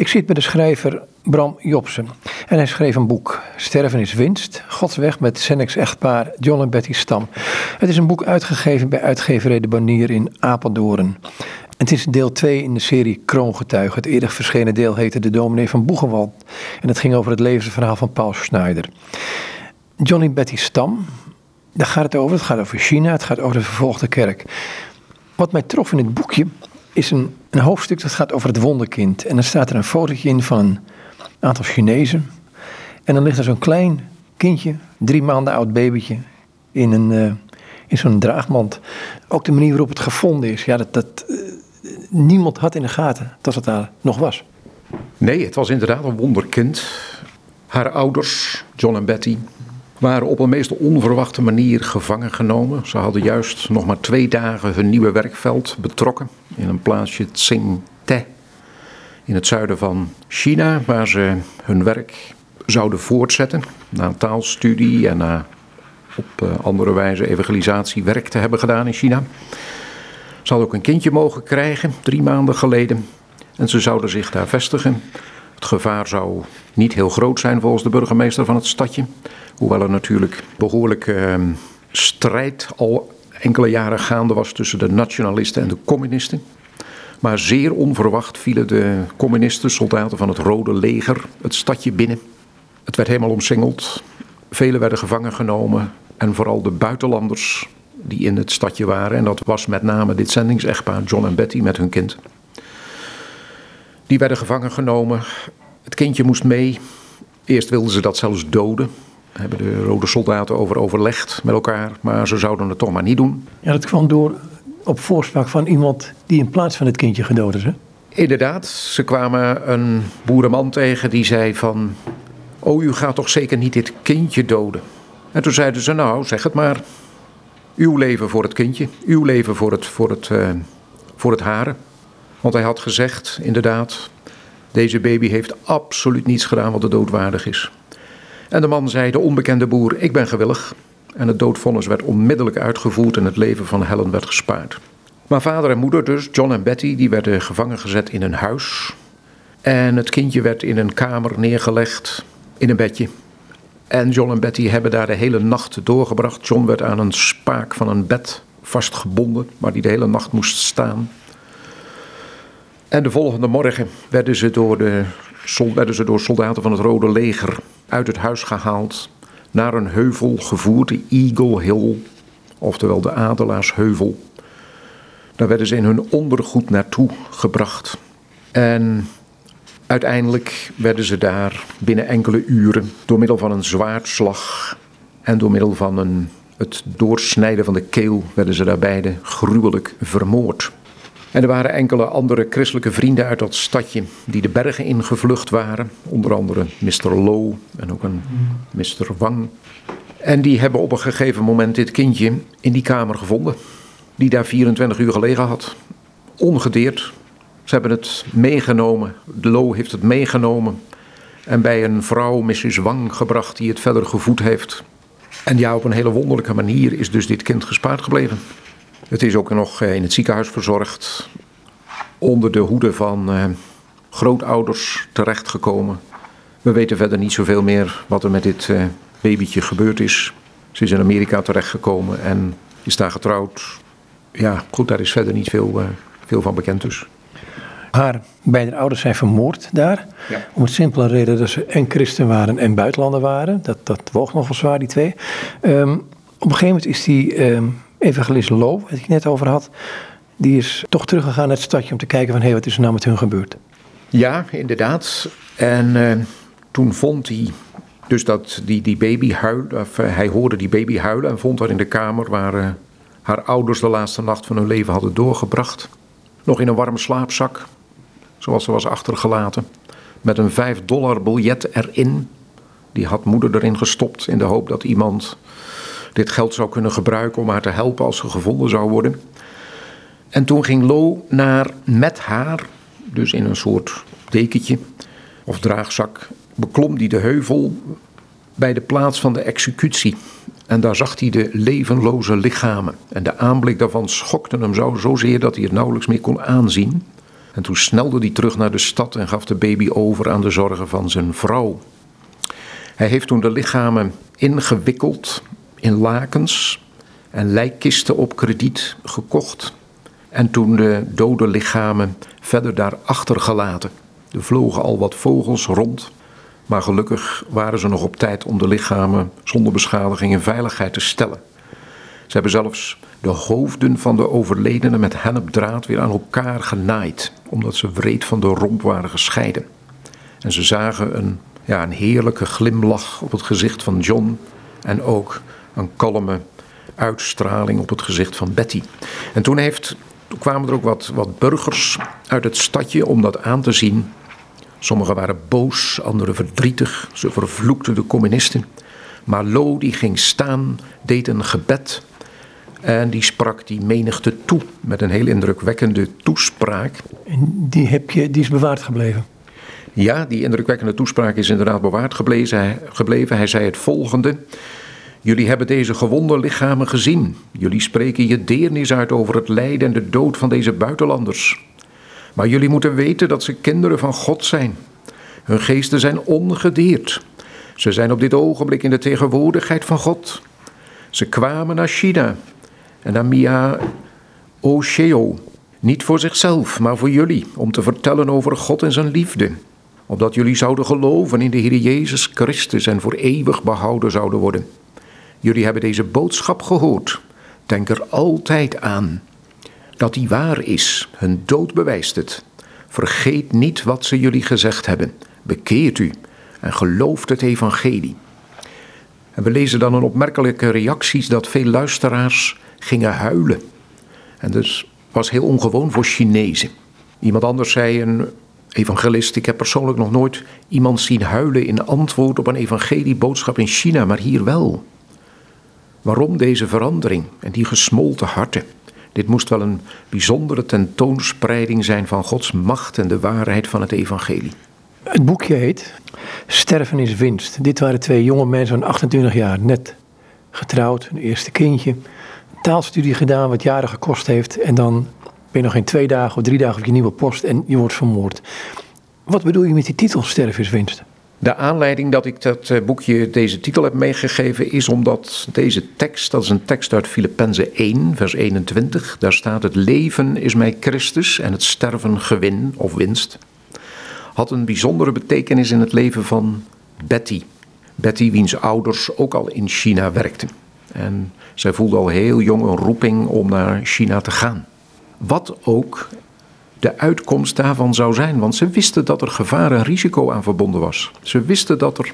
Ik zit met de schrijver Bram Jobsen. En hij schreef een boek, Sterven is winst, Godsweg met Senex echtpaar John en Betty Stam. Het is een boek uitgegeven bij uitgeverij De Banier in Apeldoorn. Het is deel 2 in de serie Kroongetuigen. Het eerder verschenen deel heette De Dominee van Boegenwald. En het ging over het levensverhaal van Paul Schneider. Johnny Betty Stam, daar gaat het over. Het gaat over China, het gaat over de vervolgde kerk. Wat mij trof in het boekje is een, een hoofdstuk dat gaat over het wonderkind. En dan staat er een fotootje in van een aantal Chinezen. En dan ligt er zo'n klein kindje, drie maanden oud babytje, in, een, uh, in zo'n draagmand. Ook de manier waarop het gevonden is, ja, dat, dat uh, niemand had in de gaten dat het daar nog was. Nee, het was inderdaad een wonderkind. Haar ouders, John en Betty, waren op een meest onverwachte manier gevangen genomen. Ze hadden juist nog maar twee dagen hun nieuwe werkveld betrokken in een plaatsje Tsingte in het zuiden van China, waar ze hun werk zouden voortzetten na taalstudie en na op eh, andere wijze evangelisatiewerk te hebben gedaan in China. Ze hadden ook een kindje mogen krijgen, drie maanden geleden. En ze zouden zich daar vestigen. Het gevaar zou niet heel groot zijn volgens de burgemeester van het stadje. Hoewel er natuurlijk behoorlijk uh, strijd al enkele jaren gaande was tussen de nationalisten en de communisten. Maar zeer onverwacht vielen de communisten, soldaten van het Rode Leger, het stadje binnen. Het werd helemaal omsingeld. Velen werden gevangen genomen. En vooral de buitenlanders die in het stadje waren. En dat was met name dit zendingsechtpaar, John en Betty met hun kind. Die werden gevangen genomen. Het kindje moest mee. Eerst wilden ze dat zelfs doden. Daar hebben de rode soldaten over overlegd met elkaar. Maar ze zouden het toch maar niet doen. Ja, dat kwam door op voorspraak van iemand die in plaats van het kindje gedood is, hè? Inderdaad, ze kwamen een boerenman tegen die zei van... Oh, u gaat toch zeker niet dit kindje doden? En toen zeiden ze, nou, zeg het maar. Uw leven voor het kindje, uw leven voor het, voor het, uh, voor het haren. Want hij had gezegd, inderdaad, deze baby heeft absoluut niets gedaan wat de doodwaardig is. En de man zei, de onbekende boer, ik ben gewillig. En het doodvonnis werd onmiddellijk uitgevoerd en het leven van Helen werd gespaard. Maar vader en moeder dus, John en Betty, die werden gevangen gezet in een huis. En het kindje werd in een kamer neergelegd, in een bedje. En John en Betty hebben daar de hele nacht doorgebracht. John werd aan een spaak van een bed vastgebonden, waar hij de hele nacht moest staan. En de volgende morgen werden ze door, de, werden ze door soldaten van het Rode Leger uit het huis gehaald naar een heuvel gevoerd, de Eagle Hill, oftewel de Adelaarsheuvel. Daar werden ze in hun ondergoed naartoe gebracht. En uiteindelijk werden ze daar binnen enkele uren door middel van een zwaardslag en door middel van een, het doorsnijden van de keel werden ze daar beide gruwelijk vermoord. En er waren enkele andere christelijke vrienden uit dat stadje die de bergen ingevlucht waren. Onder andere Mr. Low en ook een Mr. Wang. En die hebben op een gegeven moment dit kindje in die kamer gevonden. Die daar 24 uur gelegen had. Ongedeerd. Ze hebben het meegenomen. Low heeft het meegenomen. En bij een vrouw, Mrs. Wang, gebracht die het verder gevoed heeft. En ja, op een hele wonderlijke manier is dus dit kind gespaard gebleven. Het is ook nog eh, in het ziekenhuis verzorgd. Onder de hoede van eh, grootouders terechtgekomen. We weten verder niet zoveel meer wat er met dit eh, babytje gebeurd is. Ze is in Amerika terechtgekomen en is daar getrouwd. Ja, goed, daar is verder niet veel, uh, veel van bekend dus. Haar beide ouders zijn vermoord daar. Ja. Om het simpele reden dat ze en christen waren en buitenlander waren. Dat, dat woog nogal zwaar, die twee. Um, op een gegeven moment is die um, evangelist Lo, wat ik net over had, die is toch teruggegaan naar het stadje om te kijken van hé, wat is er nou met hun gebeurd? Ja, inderdaad. En uh, toen vond hij dus dat die, die baby huilde, of, uh, hij hoorde die baby huilen en vond haar in de kamer waar uh, haar ouders de laatste nacht van hun leven hadden doorgebracht. Nog in een warme slaapzak, zoals ze was achtergelaten, met een 5 dollar biljet erin. Die had moeder erin gestopt in de hoop dat iemand dit geld zou kunnen gebruiken om haar te helpen als ze gevonden zou worden. En toen ging Lo naar met haar, dus in een soort dekentje of draagzak, beklom hij de heuvel bij de plaats van de executie. En daar zag hij de levenloze lichamen. En de aanblik daarvan schokte hem zo zozeer dat hij het nauwelijks meer kon aanzien. En toen snelde hij terug naar de stad en gaf de baby over aan de zorgen van zijn vrouw. Hij heeft toen de lichamen ingewikkeld in lakens en lijkkisten op krediet gekocht. En toen de dode lichamen verder daar achtergelaten. Er vlogen al wat vogels rond, maar gelukkig waren ze nog op tijd om de lichamen zonder beschadiging in veiligheid te stellen. Ze hebben zelfs de hoofden van de overledenen met hennepdraad weer aan elkaar genaaid, omdat ze wreed van de romp waren gescheiden. En ze zagen een, ja, een heerlijke glimlach op het gezicht van John en ook een kalme uitstraling op het gezicht van Betty. En toen, heeft, toen kwamen er ook wat, wat burgers uit het stadje om dat aan te zien. Sommigen waren boos, anderen verdrietig. Ze vervloekten de communisten. Maar Lo die ging staan, deed een gebed en die sprak die menigte toe met een heel indrukwekkende toespraak. En die, heb je, die is bewaard gebleven? Ja, die indrukwekkende toespraak is inderdaad bewaard gebleven. Hij zei het volgende. Jullie hebben deze gewonde lichamen gezien. Jullie spreken je deernis uit over het lijden en de dood van deze buitenlanders. Maar jullie moeten weten dat ze kinderen van God zijn. Hun geesten zijn ongedeerd. Ze zijn op dit ogenblik in de tegenwoordigheid van God. Ze kwamen naar China en naar Mia Osheo. Niet voor zichzelf, maar voor jullie, om te vertellen over God en zijn liefde. Opdat jullie zouden geloven in de Heer Jezus Christus en voor eeuwig behouden zouden worden. Jullie hebben deze boodschap gehoord. Denk er altijd aan dat die waar is. Hun dood bewijst het. Vergeet niet wat ze jullie gezegd hebben. Bekeert u en gelooft het evangelie. En we lezen dan een opmerkelijke reacties dat veel luisteraars gingen huilen. En dus was heel ongewoon voor Chinezen. Iemand anders zei, een evangelist, ik heb persoonlijk nog nooit iemand zien huilen in antwoord op een evangelieboodschap in China, maar hier wel. Waarom deze verandering en die gesmolten harten? Dit moest wel een bijzondere tentoonspreiding zijn van Gods macht en de waarheid van het evangelie. Het boekje heet Sterven is winst. Dit waren twee jonge mensen van 28 jaar, net getrouwd, een eerste kindje taalstudie gedaan wat jaren gekost heeft. En dan ben je nog in twee dagen of drie dagen op je nieuwe post en je wordt vermoord. Wat bedoel je met die titel Sterven is winst? De aanleiding dat ik dat eh, boekje deze titel heb meegegeven is omdat deze tekst, dat is een tekst uit Filippenzen 1, vers 21, daar staat het leven is mij Christus en het sterven gewin of winst, had een bijzondere betekenis in het leven van Betty. Betty, wiens ouders ook al in China werkten. En zij voelde al heel jong een roeping om naar China te gaan. Wat ook de uitkomst daarvan zou zijn, want ze wisten dat er gevaar en risico aan verbonden was. Ze wisten dat er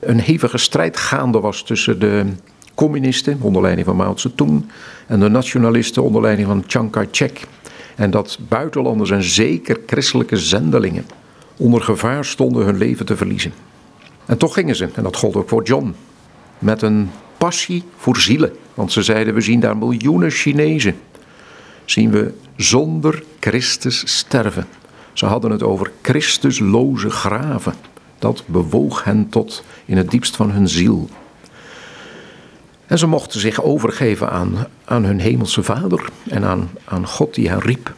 een hevige strijd gaande was tussen de communisten onder leiding van Mao Zedong en de nationalisten onder leiding van Chiang Kai-shek. En dat buitenlanders en zeker christelijke zendelingen onder gevaar stonden hun leven te verliezen. En toch gingen ze, en dat gold ook voor John, met een passie voor zielen. Want ze zeiden, we zien daar miljoenen Chinezen. Zien we zonder Christus sterven. Ze hadden het over Christusloze graven. Dat bewoog hen tot in het diepst van hun ziel. En ze mochten zich overgeven aan, aan hun hemelse vader en aan, aan God die hen riep.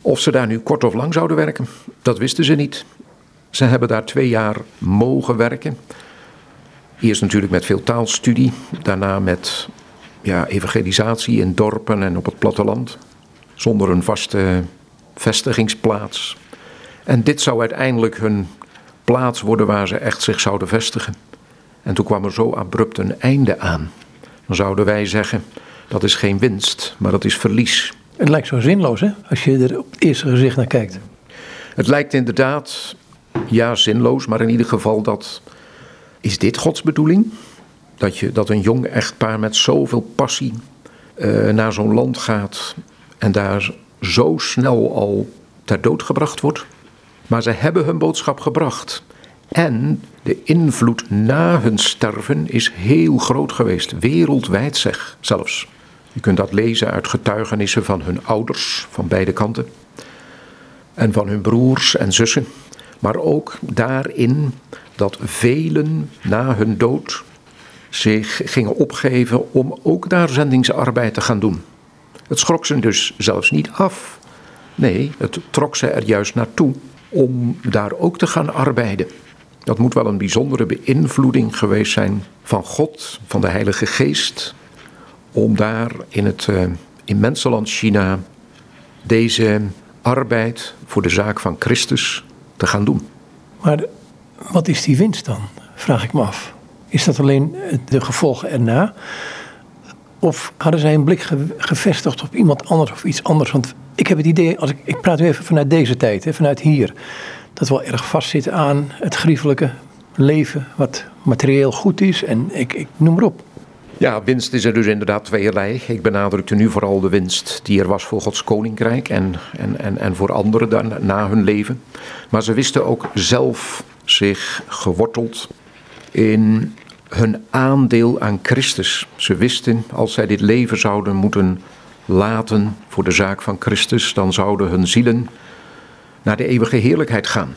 Of ze daar nu kort of lang zouden werken, dat wisten ze niet. Ze hebben daar twee jaar mogen werken. Eerst natuurlijk met veel taalstudie, daarna met ja, evangelisatie in dorpen en op het platteland, zonder een vaste vestigingsplaats. En dit zou uiteindelijk hun plaats worden waar ze echt zich zouden vestigen. En toen kwam er zo abrupt een einde aan. Dan zouden wij zeggen, dat is geen winst, maar dat is verlies. Het lijkt zo zinloos, hè, als je er op het eerste gezicht naar kijkt. Het lijkt inderdaad, ja, zinloos, maar in ieder geval dat is dit Gods bedoeling? Dat, je, dat een jong echtpaar met zoveel passie uh, naar zo'n land gaat en daar zo snel al ter dood gebracht wordt? Maar ze hebben hun boodschap gebracht. En de invloed na hun sterven is heel groot geweest, wereldwijd zeg zelfs. Je kunt dat lezen uit getuigenissen van hun ouders van beide kanten. En van hun broers en zussen. Maar ook daarin dat velen na hun dood zich gingen opgeven om ook daar zendingsarbeid te gaan doen. Het schrok ze dus zelfs niet af Nee, het trok ze er juist naartoe om daar ook te gaan arbeiden. Dat moet wel een bijzondere beïnvloeding geweest zijn van God, van de Heilige Geest, om daar in het uh, immense land China deze arbeid voor de zaak van Christus te gaan doen. Maar wat is die winst dan, vraag ik me af. Is dat alleen de gevolgen erna? Of hadden zij een blik gevestigd op iemand anders of iets anders? Want ik heb het idee, als ik, ik praat nu even vanuit deze tijd, hè, vanuit hier, dat we wel erg vastzitten aan het griefelijke leven, wat materieel goed is en ik, ik noem maar op. Ja, winst is er dus inderdaad tweeërlei. Ik benadrukte nu vooral de winst die er was voor Gods koninkrijk en, en, en, en voor anderen dan, na hun leven. Maar ze wisten ook zelf zich geworteld in hun aandeel aan Christus. Ze wisten, als zij dit leven zouden moeten laten voor de zaak van Christus, dan zouden hun zielen naar de eeuwige heerlijkheid gaan.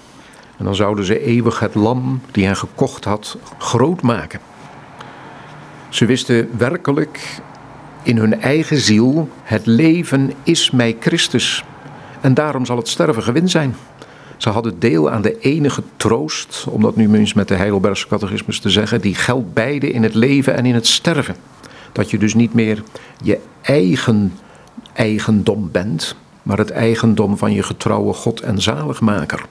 En dan zouden ze eeuwig het lam die hen gekocht had groot maken. Ze wisten werkelijk in hun eigen ziel: het leven is mij Christus. En daarom zal het sterven gewin zijn. Ze hadden deel aan de enige troost, om dat nu eens met de Heidelbergse catechismus te zeggen, die geldt beide in het leven en in het sterven. Dat je dus niet meer je eigen eigendom bent, maar het eigendom van je getrouwe God en zaligmaker,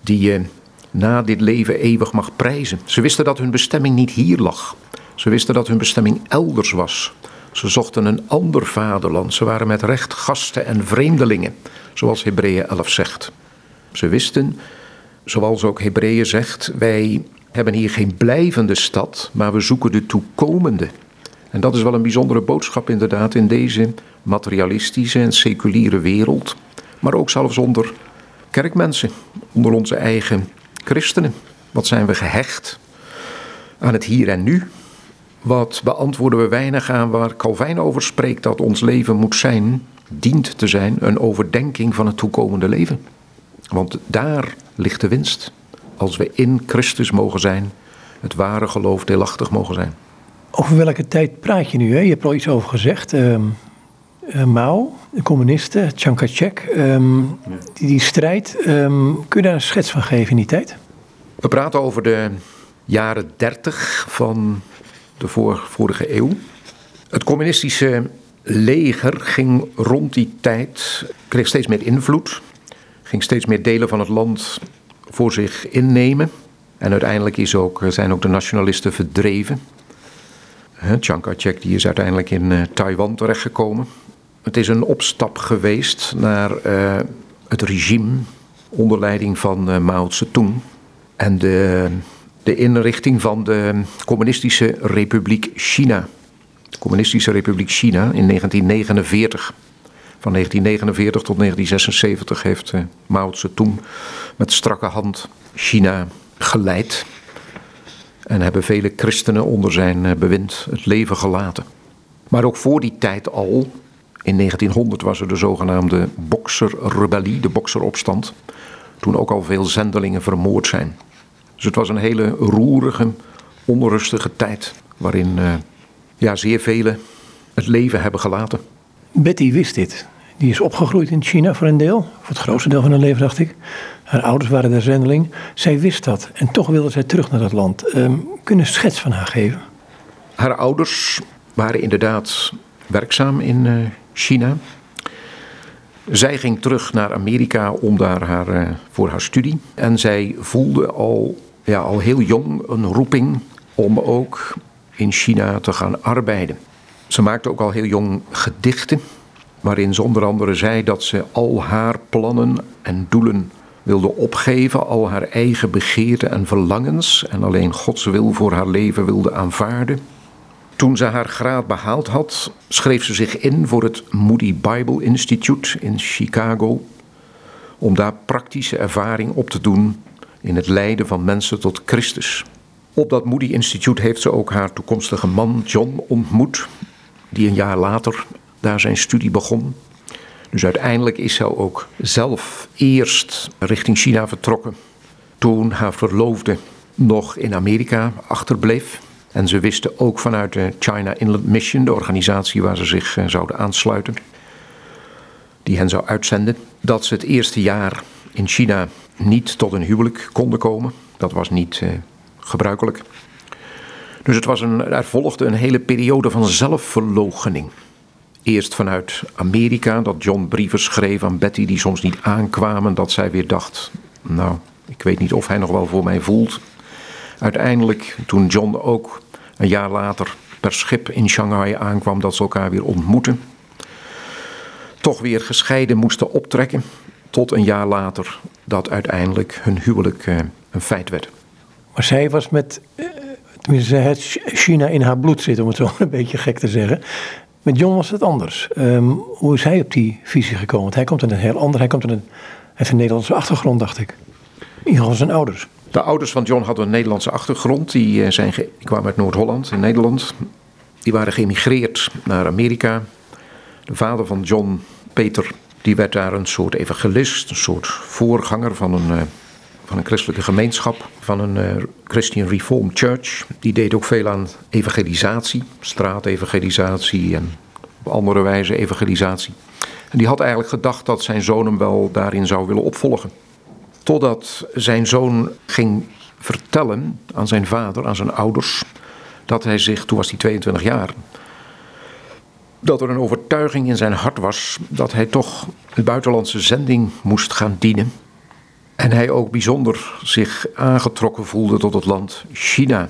die je na dit leven eeuwig mag prijzen. Ze wisten dat hun bestemming niet hier lag. Ze wisten dat hun bestemming elders was. Ze zochten een ander vaderland. Ze waren met recht gasten en vreemdelingen, zoals Hebreeën 11 zegt. Ze wisten, zoals ook Hebreeën zegt, wij hebben hier geen blijvende stad, maar we zoeken de toekomende. En dat is wel een bijzondere boodschap inderdaad in deze materialistische en seculiere wereld, maar ook zelfs onder kerkmensen, onder onze eigen christenen. Wat zijn we gehecht aan het hier en nu? Wat beantwoorden we weinig aan waar Calvijn over spreekt dat ons leven moet zijn, dient te zijn, een overdenking van het toekomende leven. Want daar ligt de winst. Als we in Christus mogen zijn, het ware geloof deelachtig mogen zijn. Over welke tijd praat je nu? Hè? Je hebt er al iets over gezegd. Uh, uh, Mao, de communisten, Chiang Kai-shek, ehm, die, die strijd. Ehm, kun je daar een schets van geven in die tijd? We praten over de jaren 30 van de vorige eeuw. Het communistische leger ging rond die tijd, kreeg steeds meer invloed ging steeds meer delen van het land voor zich innemen. En uiteindelijk is ook, zijn ook de nationalisten verdreven. Chiang Kai-shek die is uiteindelijk in uh, Taiwan terechtgekomen. Het is een opstap geweest naar uh, het regime onder leiding van uh, Mao Zedong. En de, de inrichting van de Communistische Republiek China. De Communistische Republiek China in 1949. Van 1949 tot 1976 heeft uh, Mao Zedong met strakke hand China geleid. En hebben vele christenen onder zijn uh, bewind het leven gelaten. Maar ook voor die tijd al, in 1900 was er de zogenaamde bokserrebellie, de bokseropstand. Toen ook al veel zendelingen vermoord zijn. Dus het was een hele roerige, onrustige tijd. Waarin uh, ja, zeer velen het leven hebben gelaten. Betty wist dit. Die is opgegroeid in China voor een deel, voor het grootste deel van haar leven dacht ik. Haar ouders waren de zendeling. Zij wist dat en toch wilde zij terug naar dat land. Um, kun je een schets van haar geven? Haar ouders waren inderdaad werkzaam in uh, China. Zij ging terug naar Amerika om daar haar, uh, voor haar studie. En zij voelde al, ja, al heel jong een roeping om ook in China te gaan arbeiden. Ze maakte ook al heel jong gedichten waarin ze onder andere zei dat ze al haar plannen en doelen wilde opgeven, al haar eigen begeerten en verlangens en alleen Gods wil voor haar leven wilde aanvaarden. Toen ze haar graad behaald had, schreef ze zich in voor het Moody Bible Institute in Chicago, om daar praktische ervaring op te doen in het leiden van mensen tot Christus. Op dat Moody Institute heeft ze ook haar toekomstige man John ontmoet, die een jaar later daar zijn studie begon. Dus uiteindelijk is zij ook zelf eerst richting China vertrokken. Toen haar verloofde nog in Amerika achterbleef. En ze wisten ook vanuit de China Inland Mission, de organisatie waar ze zich eh, zouden aansluiten, die hen zou uitzenden, dat ze het eerste jaar in China niet tot een huwelijk konden komen. Dat was niet uh, gebruikelijk. Dus het was een, er volgde een hele periode van zelfverloochening. Eerst vanuit Amerika, dat John brieven schreef aan Betty die soms niet aankwamen. Dat zij weer dacht, nou, ik weet niet of hij nog wel voor mij voelt. Uiteindelijk, toen John ook een jaar later per schip in Shanghai aankwam, dat ze elkaar weer ontmoetten. Toch weer gescheiden moesten optrekken. Tot een jaar later dat uiteindelijk hun huwelijk eh, een feit werd. Maar zij was met, eh, tenminste, zij had China in haar bloed zitten, om het zo een beetje gek te zeggen. Met John was het anders. Ehm, hoe is hij op die visie gekomen? Want hij komt in een heel ander, hij komt in een, heeft een Nederlandse achtergrond, dacht ik. In ieder geval zijn ouders. De ouders van John hadden een Nederlandse achtergrond. Die, eh, zijn die kwamen uit Noord-Holland in Nederland. Die waren geëmigreerd naar Amerika. De vader van John, Peter, die werd daar een soort evangelist, een soort voorganger van een, uh, van een christelijke gemeenschap, van een uh, Christian Reformed Church. Die deed ook veel aan evangelisatie, straatevangelisatie en op andere wijze evangelisatie. En die had eigenlijk gedacht dat zijn zoon hem wel daarin zou willen opvolgen. Totdat zijn zoon ging vertellen aan zijn vader, aan zijn ouders, dat hij zich, toen was hij 22 jaar, dat er een overtuiging in zijn hart was dat hij toch een buitenlandse zending moest gaan dienen. En hij ook bijzonder zich aangetrokken voelde tot het land China.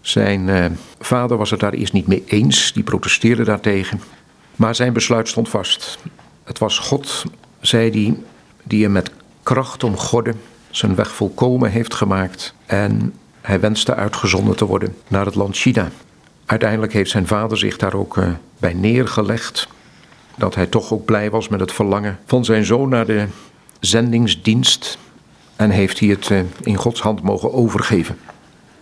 Zijn eh, vader was het daar eerst niet mee eens, die protesteerde daartegen. Maar zijn besluit stond vast. Het was God, zei hij, die hem met kracht omgorden zijn weg volkomen heeft gemaakt. En hij wenste uitgezonden te worden naar het land China. Uiteindelijk heeft zijn vader zich daar ook uh, bij neergelegd. Dat hij toch ook blij was met het verlangen van zijn zoon naar de zendingsdienst. En heeft hij het uh, in Gods hand mogen overgeven.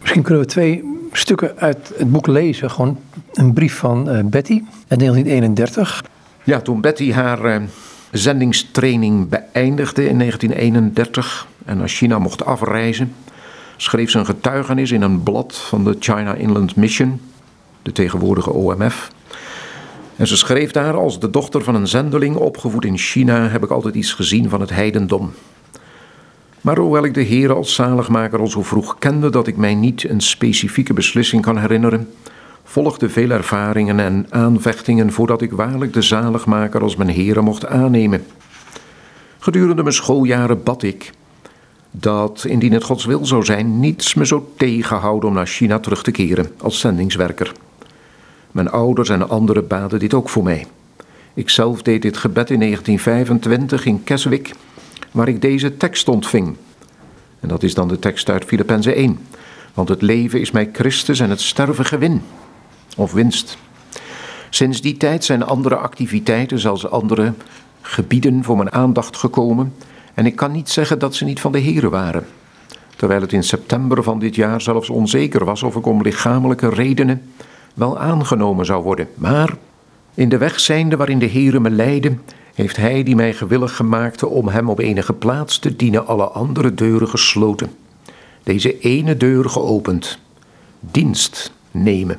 Misschien kunnen we twee stukken uit het boek lezen. Gewoon een brief van uh, Betty uit 1931. Ja, toen Betty haar zendingstraining beëindigde in 1931 en naar China mocht afreizen, schreef ze een getuigenis in een blad van de China Inland Mission de tegenwoordige OMF. En ze schreef daar: Als de dochter van een zendeling opgevoed in China heb ik altijd iets gezien van het heidendom. Maar hoewel ik de Heer als zaligmaker al zo vroeg kende dat ik mij niet een specifieke beslissing kan herinneren, volgden veel ervaringen en aanvechtingen voordat ik waarlijk de zaligmaker als mijn Heer mocht aannemen. Gedurende mijn schooljaren bad ik dat, indien het Gods wil zou zijn, niets me zo tegenhouden om naar China terug te keren als zendingswerker. Mijn ouders en anderen baden dit ook voor mij. Ik zelf deed dit gebed in 1925 in Keswick, waar ik deze tekst ontving. En dat is dan de tekst uit Filippenzen 1. Want het leven is mij Christus en het sterven gewin. Of winst. Sinds die tijd zijn andere activiteiten, zoals andere gebieden, voor mijn aandacht gekomen. En ik kan niet zeggen dat ze niet van de Here waren. Terwijl het in september van dit jaar zelfs onzeker was of ik om lichamelijke redenen wel aangenomen zou worden. Maar in de weg zijnde waarin de Heere me leidde, heeft Hij die mij gewillig gemaakte om Hem op enige plaats te dienen, alle andere deuren gesloten. Deze ene deur geopend. Dienst nemen.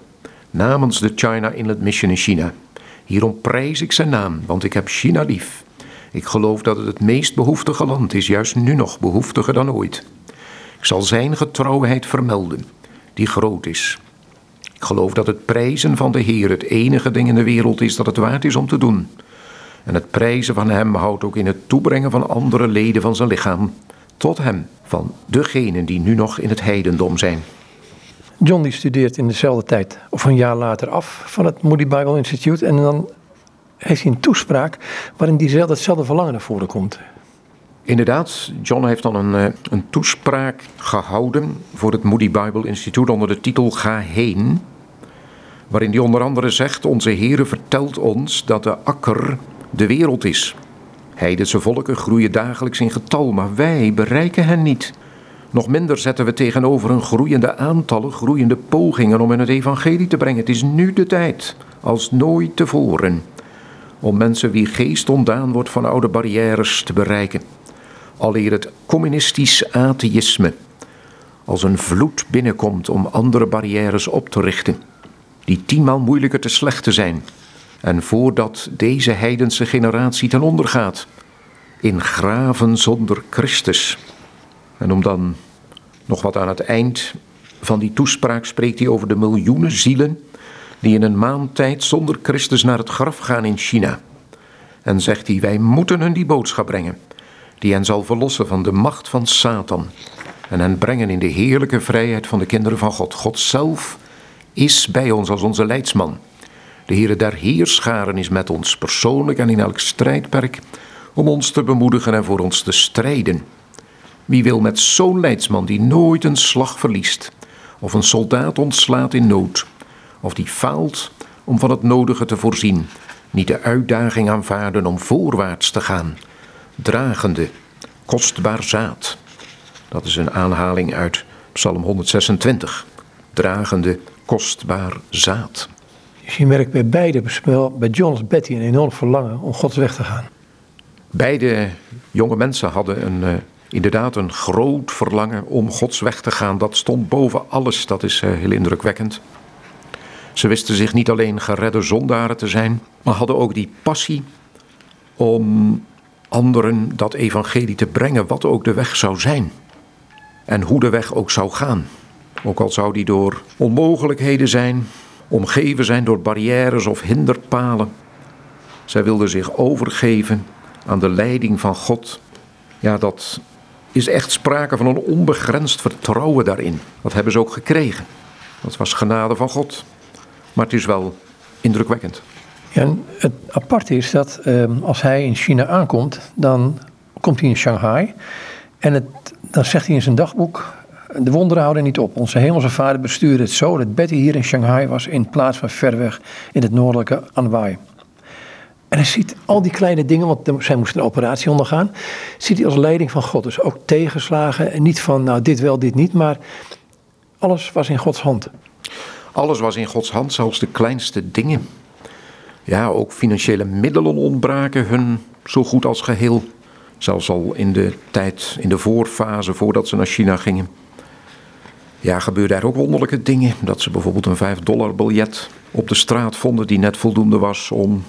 Namens de China Inlet Mission in China. Hierom prijs ik zijn naam, want ik heb China lief. Ik geloof dat het het meest behoeftige land is, juist nu nog behoeftiger dan ooit. Ik zal zijn getrouwheid vermelden, die groot is. Ik geloof dat het prijzen van de Heer het enige ding in de wereld is dat het waard is om te doen. En het prijzen van Hem houdt ook in het toebrengen van andere leden van zijn lichaam tot Hem, van degenen die nu nog in het heidendom zijn. John die studeert in dezelfde tijd, of een jaar later af, van het Moody Bible Institute. En dan heeft hij een toespraak waarin diezelfde, hetzelfde verlangen naar voren komt. Inderdaad, John heeft dan een, eh, een toespraak gehouden voor het Moody Bible Instituut onder de titel Ga heen. Waarin hij onder andere zegt: Onze Heere vertelt ons dat de akker de wereld is. Heidense volken groeien dagelijks in getal, maar wij bereiken hen niet. Nog minder zetten we tegenover een groeiende aantallen, groeiende pogingen om in het evangelie te brengen. Het is nu de tijd, als nooit tevoren, om mensen wie geest ontdaan wordt van oude barrières te bereiken aleer het communistisch atheïsme als een vloed binnenkomt om andere barrières op te richten, die tienmaal moeilijker te slechten zijn. En voordat deze heidense generatie ten onder gaat, in graven zonder Christus. En om dan nog wat aan het eind van die toespraak spreekt hij over de miljoenen zielen die in een maand tijd zonder Christus naar het graf gaan in China. En zegt hij: Wij moeten hun die boodschap brengen, die hen zal verlossen van de macht van Satan en hen brengen in de heerlijke vrijheid van de kinderen van God. God zelf is bij ons als onze leidsman. De Heere der Heerscharen is met ons persoonlijk en in elk strijdperk om ons te bemoedigen en voor ons te strijden. Wie wil met zo'n leidsman die nooit een slag verliest, of een soldaat ontslaat in nood, of die faalt om van het nodige te voorzien, niet de uitdaging aanvaarden om voorwaarts te gaan, dragende, kostbaar zaad. Dat is een aanhaling uit Psalm 126, dragende, kostbaar zaad. Dus je merkt bij beide, bij John als Betty, een enorm verlangen om Gods weg te gaan. Beide jonge mensen hadden een, uh, inderdaad een groot verlangen om Gods weg te gaan. Dat stond boven alles, dat is uh, heel indrukwekkend. Ze wisten zich niet alleen geredde zondaren te zijn, maar hadden ook die passie om anderen dat evangelie te brengen, wat ook de weg zou zijn. En hoe de weg ook zou gaan. Ook al zou die door onmogelijkheden zijn, omgeven zijn door barrières of hinderpalen. Zij wilden zich overgeven aan de leiding van God. Ja, dat is echt sprake van een onbegrensd vertrouwen daarin. Dat hebben ze ook gekregen. Dat was genade van God. Maar het is wel indrukwekkend. En het aparte is dat eh, als hij in China aankomt, dan komt hij in Shanghai. En het, dan zegt hij in zijn dagboek: De wonderen houden niet op. Onze hemelse vader bestuurde het zo dat Betty hier in Shanghai was in plaats van ver weg in het noordelijke Anhui. En hij ziet al die kleine dingen, want zij moesten een operatie ondergaan, ziet hij als leiding van God. Dus ook tegenslagen en niet van nou dit wel, dit niet, maar alles was in Gods hand. Alles was in Gods hand, zelfs de kleinste dingen. Ja, ook financiële middelen ontbraken hun zo goed als geheel. Zelfs al in de tijd, in de voorfase voordat ze naar China gingen. Ja, gebeurden er ook wonderlijke dingen. Dat ze bijvoorbeeld een 5 dollar biljet op de straat vonden die net voldoende was om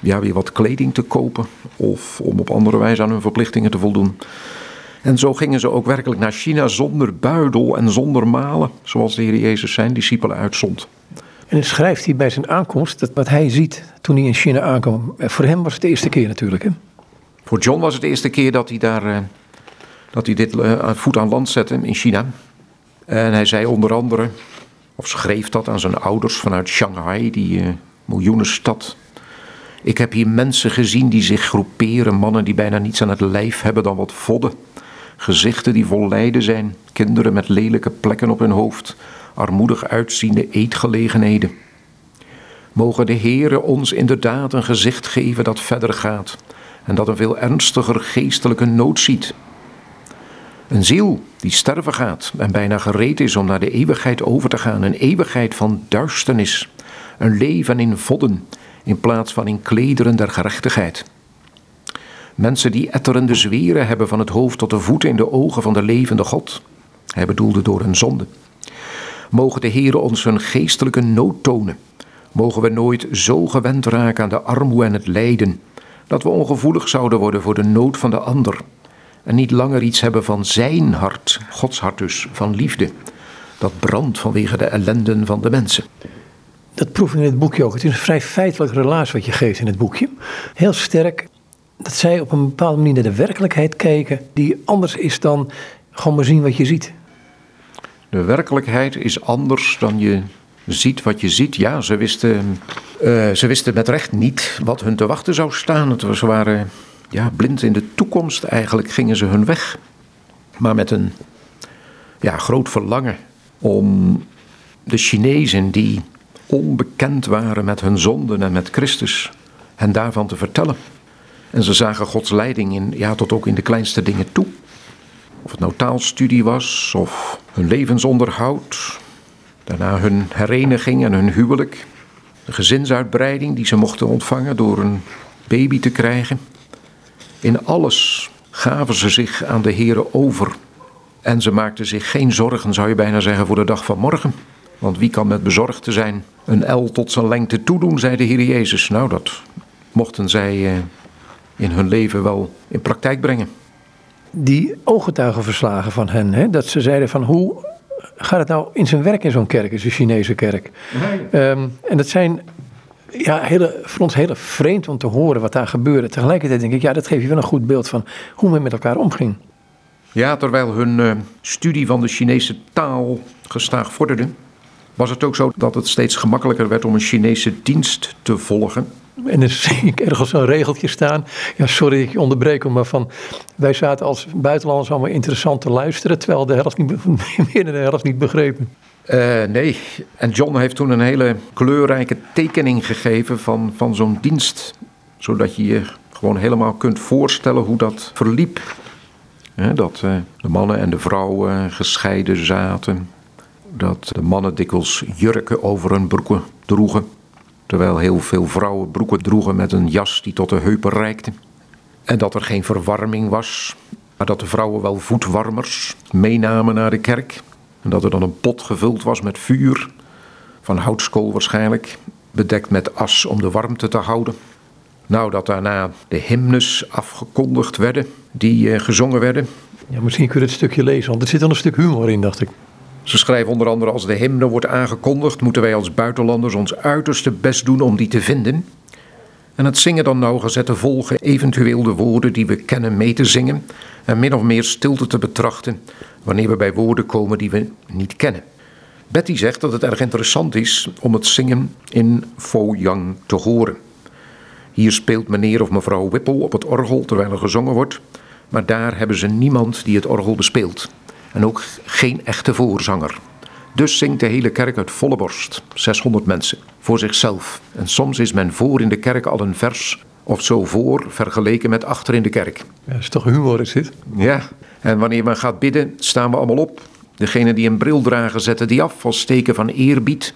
ja, weer wat kleding te kopen. Of om op andere wijze aan hun verplichtingen te voldoen. En zo gingen ze ook werkelijk naar China zonder buidel en zonder malen, zoals de Heer Jezus zijn discipelen uitzond. En dan schrijft hij bij zijn aankomst dat wat hij ziet toen hij in China aankwam. Eh, voor hem was het de eerste keer natuurlijk. Hè? Voor John was het de eerste keer dat hij daar eh, dat hij dit uh, voet aan land zette in China. En hij zei onder andere, of schreef dat aan zijn ouders vanuit Shanghai, die miljoenenstad. Ik heb hier mensen gezien die zich groeperen, mannen die bijna niets aan het lijf hebben dan wat vodden. Gezichten die vol lijden zijn, kinderen met lelijke plekken op hun hoofd, armoedig uitziende eetgelegenheden. Mogen de Heere ons inderdaad een gezicht geven dat verder gaat en dat een veel ernstiger geestelijke nood ziet. Een ziel die sterven gaat en bijna gereed is om naar de eeuwigheid over te gaan, een eeuwigheid van duisternis, een leven in vodden in plaats van in klederen der gerechtigheid. Mensen die etterende zweren hebben van het hoofd tot de voeten in de ogen van de levende God. Hij bedoelde door hun zonde. Mogen de Heere ons hun geestelijke nood tonen. Mogen we nooit zo gewend raken aan de armoede en het lijden, dat we ongevoelig zouden worden voor de nood van de ander. En niet langer iets hebben van zijn hart, Gods hart dus, van liefde. Dat brandt vanwege de ellenden van de mensen. Dat proef ik in het boekje ook. Het is een vrij feitelijk relaas wat je geeft in het boekje. Heel sterk dat zij op een bepaalde manier naar de werkelijkheid kijken, die anders is dan gewoon maar zien wat je ziet. De werkelijkheid is anders dan je ziet wat je ziet. Ja, ze wisten, uh, ze wisten met recht niet wat hun te wachten zou staan. Ze waren ja, blind in de toekomst. Eigenlijk gingen ze hun weg. Maar met een ja, groot verlangen om de Chinezen die onbekend waren met hun zonden en met Christus, hen daarvan te vertellen. En ze zagen Gods leiding in, ja, tot ook in de kleinste dingen toe. Of het nou taalstudie was, of hun levensonderhoud, daarna hun hereniging en hun huwelijk, de gezinsuitbreiding die ze mochten ontvangen door een baby te krijgen. In alles gaven ze zich aan de Here over. En ze maakten zich geen zorgen, zou je bijna zeggen, voor de dag van morgen. Want wie kan met bezorgd te zijn een L tot zijn lengte toedoen, zei de Heer Jezus. Nou, dat mochten zij eh, in hun leven wel in praktijk brengen. Die ooggetuigenverslagen van hen, hè, dat ze zeiden van hoe gaat het nou in zijn werk in zo'n kerk, in zo'n Chinese kerk? Ehm, en dat zijn ja, hele, voor ons heel vreemd om te horen wat daar gebeurde. Tegelijkertijd denk ik, ja, dat geeft je wel een goed beeld van hoe men met elkaar omging. Ja, terwijl hun uh, studie van de Chinese taal gestaag vorderde, was het ook zo dat het steeds gemakkelijker werd om een Chinese dienst te volgen. En dan zie ik ergens een regeltje staan. Ja, sorry ik je onderbreek, maar van. Wij zaten als buitenlanders allemaal interessant te luisteren, terwijl de helft niet, meer de helft niet begrepen. Uh, nee, en John heeft toen een hele kleurrijke tekening gegeven van, van zo'n dienst. Zodat je je gewoon helemaal kunt voorstellen hoe dat verliep. dat uh, de mannen en de vrouwen gescheiden zaten. Dat de mannen dikwijls jurken over hun broeken droegen. Terwijl heel veel vrouwen broeken droegen met een jas die tot de heupen reikte. En dat er geen verwarming was, maar dat de vrouwen wel voetwarmers meenamen naar de kerk. En dat er dan een pot gevuld was met vuur, van houtskool waarschijnlijk, bedekt met as om de warmte te houden. Nou, dat daarna de hymnes afgekondigd werden, die eh, gezongen werden. Ja, misschien kun je het stukje lezen, want er zit dan een stuk humor in, dacht ik. Ze schrijven onder andere als de hymne wordt aangekondigd, moeten wij als buitenlanders ons uiterste best doen om die te vinden. En het zingen dan nauwgezette volgen eventueel de woorden die we kennen mee te zingen en min of meer stilte te betrachten wanneer we bij woorden komen die we niet kennen. Betty zegt dat het erg interessant is om het zingen in Fo-Yang te horen. Hier speelt meneer of mevrouw Whipple op het orgel terwijl er gezongen wordt, maar daar hebben ze niemand die het orgel bespeelt en ook geen echte voorzanger. Dus zingt de hele kerk uit volle borst, 600 mensen, voor zichzelf. En soms is men voor in de kerk al een vers of zo voor vergeleken met achter in de kerk. Ja, dat is toch humor, is dit? Ja, en wanneer men gaat bidden, staan we allemaal op. Degenen die een bril dragen, zetten die af als teken van eerbied.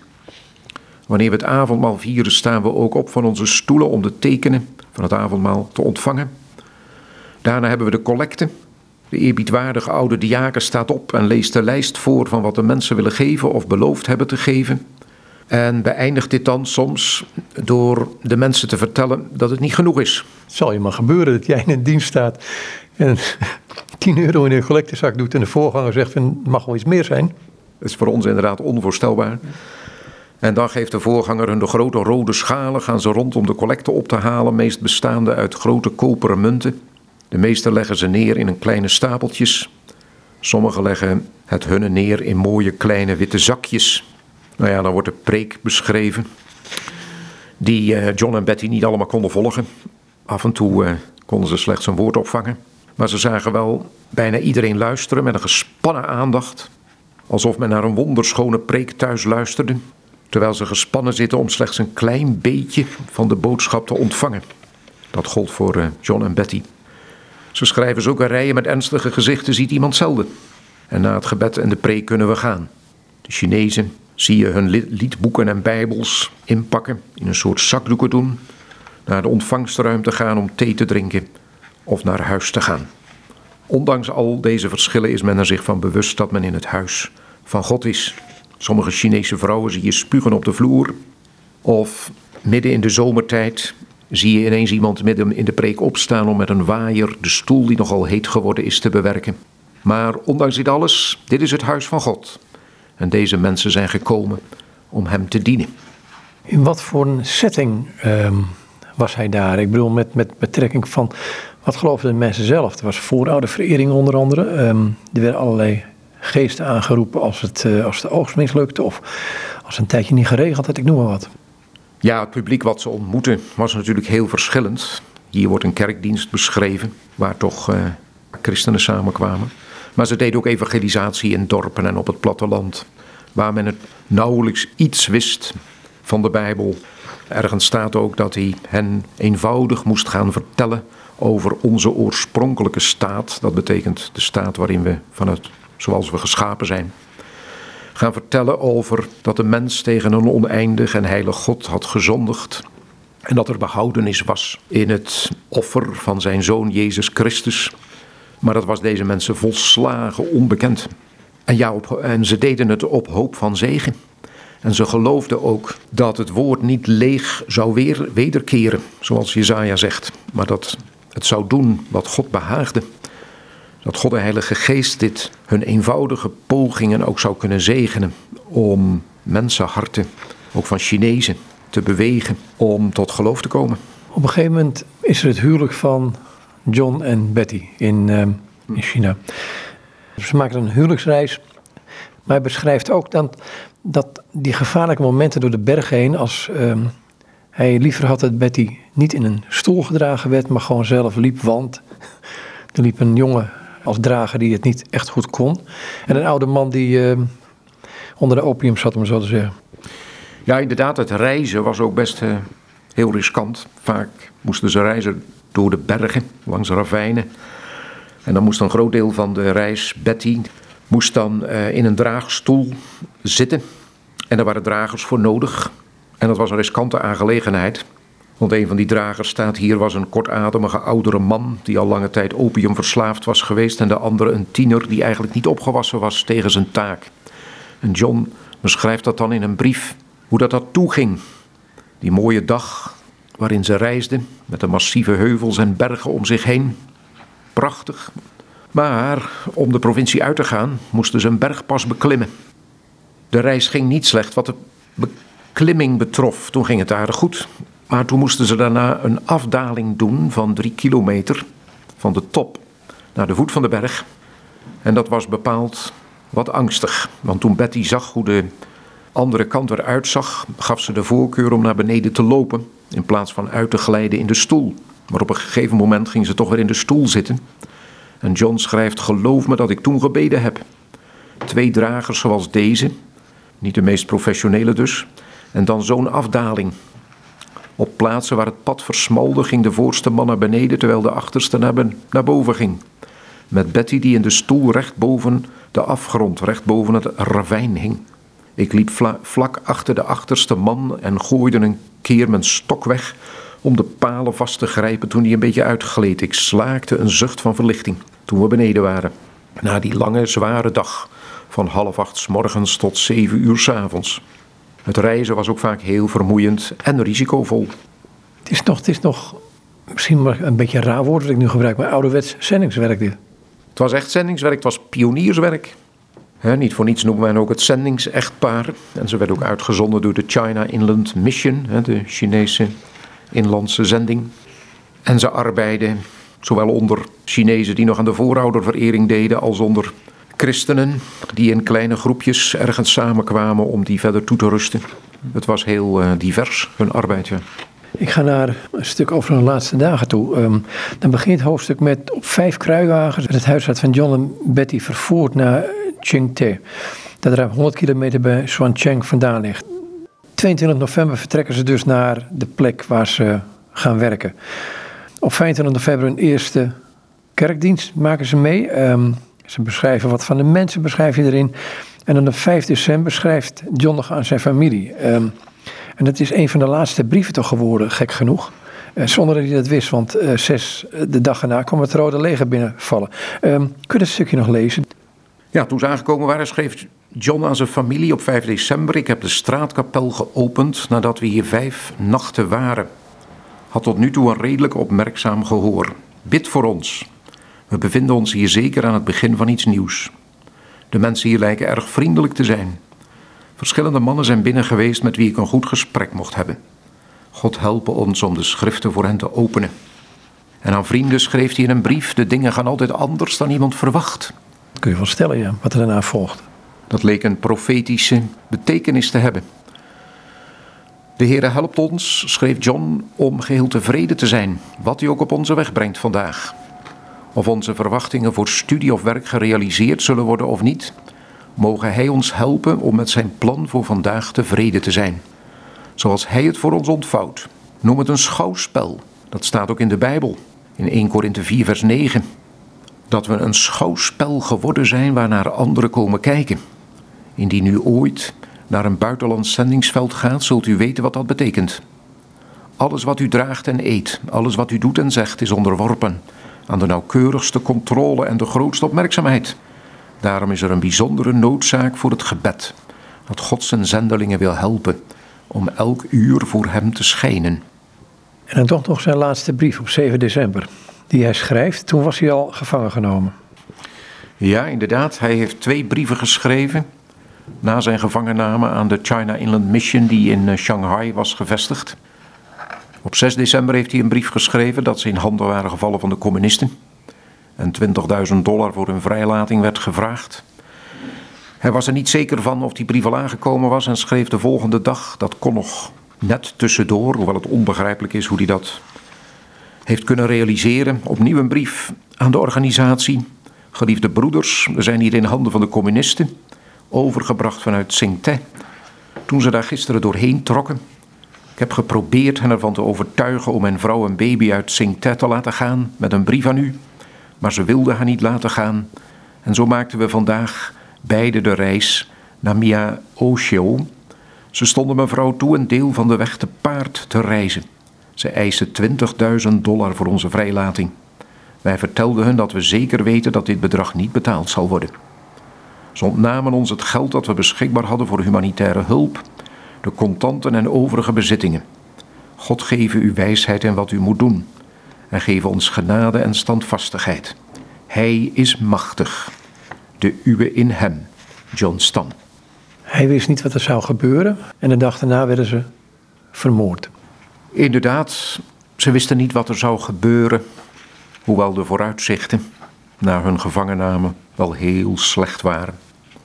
Wanneer we het avondmaal vieren, staan we ook op van onze stoelen om de tekenen van het avondmaal te ontvangen. Daarna hebben we de collecte. De eerbiedwaardige oude diaken staat op en leest de lijst voor van wat de mensen willen geven of beloofd hebben te geven. En beëindigt dit dan soms door de mensen te vertellen dat het niet genoeg is. Het zal je maar gebeuren dat jij in een dienst staat en 10 euro in een collectezak doet en de voorganger zegt van het mag wel iets meer zijn. Dat is voor ons inderdaad onvoorstelbaar. En dan geeft de voorganger hun de grote rode schalen, gaan ze rond om de collecte op te halen, meest bestaande uit grote koperen munten. De meeste leggen ze neer in een kleine stapeltjes. Sommigen leggen het hunne neer in mooie kleine witte zakjes. Nou ja, dan wordt de preek beschreven. Die eh, John en Betty niet allemaal konden volgen. Af en toe eh, konden ze slechts een woord opvangen. Maar ze zagen wel bijna iedereen luisteren met een gespannen aandacht. Alsof men naar een wonderschone preek thuis luisterde. Terwijl ze gespannen zitten om slechts een klein beetje van de boodschap te ontvangen. Dat gold voor eh, John en Betty. Ze schrijven zulke rijen met ernstige gezichten ziet iemand zelden. En na het gebed en de preek kunnen we gaan. De Chinezen zie je hun liedboeken en bijbels inpakken, in een soort zakdoeken doen, naar de ontvangstruimte gaan om thee te drinken of naar huis te gaan. Ondanks al deze verschillen is men er zich van bewust dat men in het huis van God is. Sommige Chinese vrouwen zie je spugen op de vloer. Of midden in de zomertijd zie je ineens iemand midden in de preek opstaan om met een waaier de stoel die nogal heet geworden is te bewerken. Maar ondanks dit alles, dit is het huis van God. En deze mensen zijn gekomen om hem te dienen. In wat voor een setting ehm, was hij daar? Ik bedoel, met, met betrekking van wat geloofden de mensen zelf? Er was voorouderverering onder andere. Um, er werden allerlei geesten aangeroepen als, het, uh, als de oogst mislukte of als een tijdje niet geregeld had, ik noem maar wat. Ja, het publiek wat ze ontmoeten was natuurlijk heel verschillend. Hier wordt een kerkdienst beschreven waar toch uh, christenen samenkwamen. Maar ze deden ook evangelisatie in dorpen en op het platteland, waar men het nauwelijks iets wist van de Bijbel. Ergens staat ook dat hij hen eenvoudig moest gaan vertellen over onze oorspronkelijke staat. Dat betekent de staat waarin we vanuit zoals we geschapen zijn. Gaan vertellen over dat de mens tegen een oneindig en heilig God had gezondigd. En dat er behoudenis was in het offer van zijn zoon Jezus Christus. Maar dat was deze mensen volslagen onbekend. En, ja, en ze deden het op hoop van zegen. En ze geloofden ook dat het woord niet leeg zou weer, wederkeren, zoals Jezaja zegt. Maar dat het zou doen wat God behaagde. Dat God de Heilige Geest dit hun eenvoudige pogingen ook zou kunnen zegenen om mensenharten, ook van Chinezen, te bewegen om tot geloof te komen. Op een gegeven moment is er het huwelijk van John en Betty in, in China. Ze maken een huwelijksreis. Maar hij beschrijft ook dan dat die gevaarlijke momenten door de bergen heen, als um, hij liever had dat Betty niet in een stoel gedragen werd, maar gewoon zelf liep, want er liep een jongen als drager die het niet echt goed kon. En een oude man die uh, onder de opium zat, om zo te zeggen. Ja, inderdaad, het reizen was ook best uh, heel riskant. Vaak moesten ze reizen door de bergen, langs ravijnen. En dan moest een groot deel van de reis, Betty, moest dan uh, in een draagstoel zitten. En daar waren dragers voor nodig. En dat was een riskante aangelegenheid. Want een van die dragers staat hier was een kortademige oudere man die al lange tijd opium verslaafd was geweest. En de andere een tiener die eigenlijk niet opgewassen was tegen zijn taak. En John beschrijft dat dan in een brief, hoe dat dat toeging. Die mooie dag waarin ze reisden met de massieve heuvels en bergen om zich heen. Prachtig. Maar om de provincie uit te gaan moesten ze een bergpas beklimmen. De reis ging niet slecht wat de beklimming betrof. Toen ging het aardig goed. Maar toen moesten ze daarna een afdaling doen van drie kilometer van de top naar de voet van de berg. En dat was bepaald wat angstig. Want toen Betty zag hoe de andere kant eruit zag, gaf ze de voorkeur om naar beneden te lopen in plaats van uit te glijden in de stoel. Maar op een gegeven moment ging ze toch weer in de stoel zitten. En John schrijft: Geloof me dat ik toen gebeden heb. Twee dragers zoals deze, niet de meest professionele dus, en dan zo'n afdaling. Op plaatsen waar het pad versmalde ging de voorste man naar beneden terwijl de achterste naar, naar boven ging. Met Betty die in de stoel recht boven de afgrond, recht boven het ravijn hing. Ik liep vlak achter de achterste man en gooide een keer mijn stok weg om de palen vast te grijpen toen die een beetje uitgleed. Ik slaakte een zucht van verlichting toen we beneden waren. Na die lange, zware dag van half acht s morgens tot zeven uur s avonds. Het reizen was ook vaak heel vermoeiend en risicovol. Het is nog, het is nog misschien maar een beetje een raar woord dat ik nu gebruik, maar ouderwets zendingswerk dit. Het was echt zendingswerk, het was pionierswerk. niet voor niets noemen wij ook het zendingsechtpaar. En ze werd ook uitgezonden door de China Inland Mission, de Chinese inlandse zending. En ze arbeiden zowel onder Chinezen die nog aan de voorouderverering deden, als onder christenen die in kleine groepjes ergens samenkwamen om die verder toe te rusten. Het was heel uh, divers, hun arbeid. Ik ga naar een stuk over de laatste dagen toe. Um, dan begint het hoofdstuk met op vijf kruiwagens het huisraad van John en Betty vervoerd naar Qingte. Dat ruim 100 kilometer bij Xuancheng vandaan ligt. 22 november vertrekken ze dus naar de plek waar ze gaan werken. Op 25 november een eerste kerkdienst maken ze mee. Um, ze beschrijven wat van de mensen, beschrijf je erin. En dan op 5 december schrijft John nog aan zijn familie. Um, en dat is een van de laatste brieven toch geworden, gek genoeg. Uh, zonder dat hij dat wist, want uh, zes, uh, de dag erna kwam het Rode Leger binnenvallen. Um, kun je dat stukje nog lezen? Ja, toen ze aangekomen waren, schreef John aan zijn familie op 5 december: Ik heb de straatkapel geopend nadat we hier vijf nachten waren. Had tot nu toe een redelijk opmerkzaam gehoor. Bid voor ons. We bevinden ons hier zeker aan het begin van iets nieuws. De mensen hier lijken erg vriendelijk te zijn. Verschillende mannen zijn binnen geweest met wie ik een goed gesprek mocht hebben. God helpen ons om de schriften voor hen te openen. En aan vrienden schreef hij in een brief: De dingen gaan altijd anders dan iemand verwacht. Kun je wel stellen, ja, wat er daarna volgt. Dat leek een profetische betekenis te hebben. De Heere helpt ons, schreef John, om geheel tevreden te zijn, wat hij ook op onze weg brengt vandaag. Of onze verwachtingen voor studie of werk gerealiseerd zullen worden of niet, mogen Hij ons helpen om met zijn plan voor vandaag tevreden te zijn. Zoals Hij het voor ons ontvouwt. Noem het een schouwspel. Dat staat ook in de Bijbel, in 1 Korinthe 4, vers 9. Dat we een schouwspel geworden zijn waarnaar anderen komen kijken. Indien u ooit naar een buitenlands zendingsveld gaat, zult u weten wat dat betekent. Alles wat u draagt en eet, alles wat u doet en zegt, is onderworpen aan de nauwkeurigste controle en de grootste opmerkzaamheid. Daarom is er een bijzondere noodzaak voor het gebed, dat God zijn zendelingen wil helpen om elk uur voor hem te schijnen. En dan toch nog zijn laatste brief op 7 december. die hij schrijft. Toen was hij al gevangen genomen. Ja, inderdaad. Hij heeft twee brieven geschreven na zijn gevangenname aan de China Inland Mission die in eh, Shanghai was gevestigd. Op 6 december heeft hij een brief geschreven dat ze in handen waren gevallen van de communisten. En 20.000 dollar voor hun vrijlating werd gevraagd. Hij was er niet zeker van of die brief al aangekomen was en schreef de volgende dag. Dat kon nog net tussendoor, hoewel het onbegrijpelijk is hoe hij dat heeft kunnen realiseren. Opnieuw een brief aan de organisatie. Geliefde broeders, we zijn hier in handen van de communisten, overgebracht vanuit Tsingteh. Toen ze daar gisteren doorheen trokken. Ik heb geprobeerd hen ervan te overtuigen om mijn vrouw en baby uit Tsingteh te laten gaan met een brief aan u. Maar ze wilden haar niet laten gaan. En zo maakten we vandaag beide de reis naar Mia Oshio. Ze stonden mevrouw toe een deel van de weg te paard te reizen. Ze eisten 20.000 dollar voor onze vrijlating. Wij vertelden hun dat we zeker weten dat dit bedrag niet betaald zal worden. Ze ontnamen ons het geld dat we beschikbaar hadden voor humanitaire hulp, de contanten en overige bezittingen. God geven u wijsheid in wat u moet doen en geven ons genade en standvastigheid. Hij is machtig, de uwe in hem, John Stam. Hij wist niet wat er zou gebeuren en de dag daarna werden ze vermoord. Inderdaad, ze wisten niet wat er zou gebeuren, hoewel de vooruitzichten na hun gevangenname wel heel slecht waren.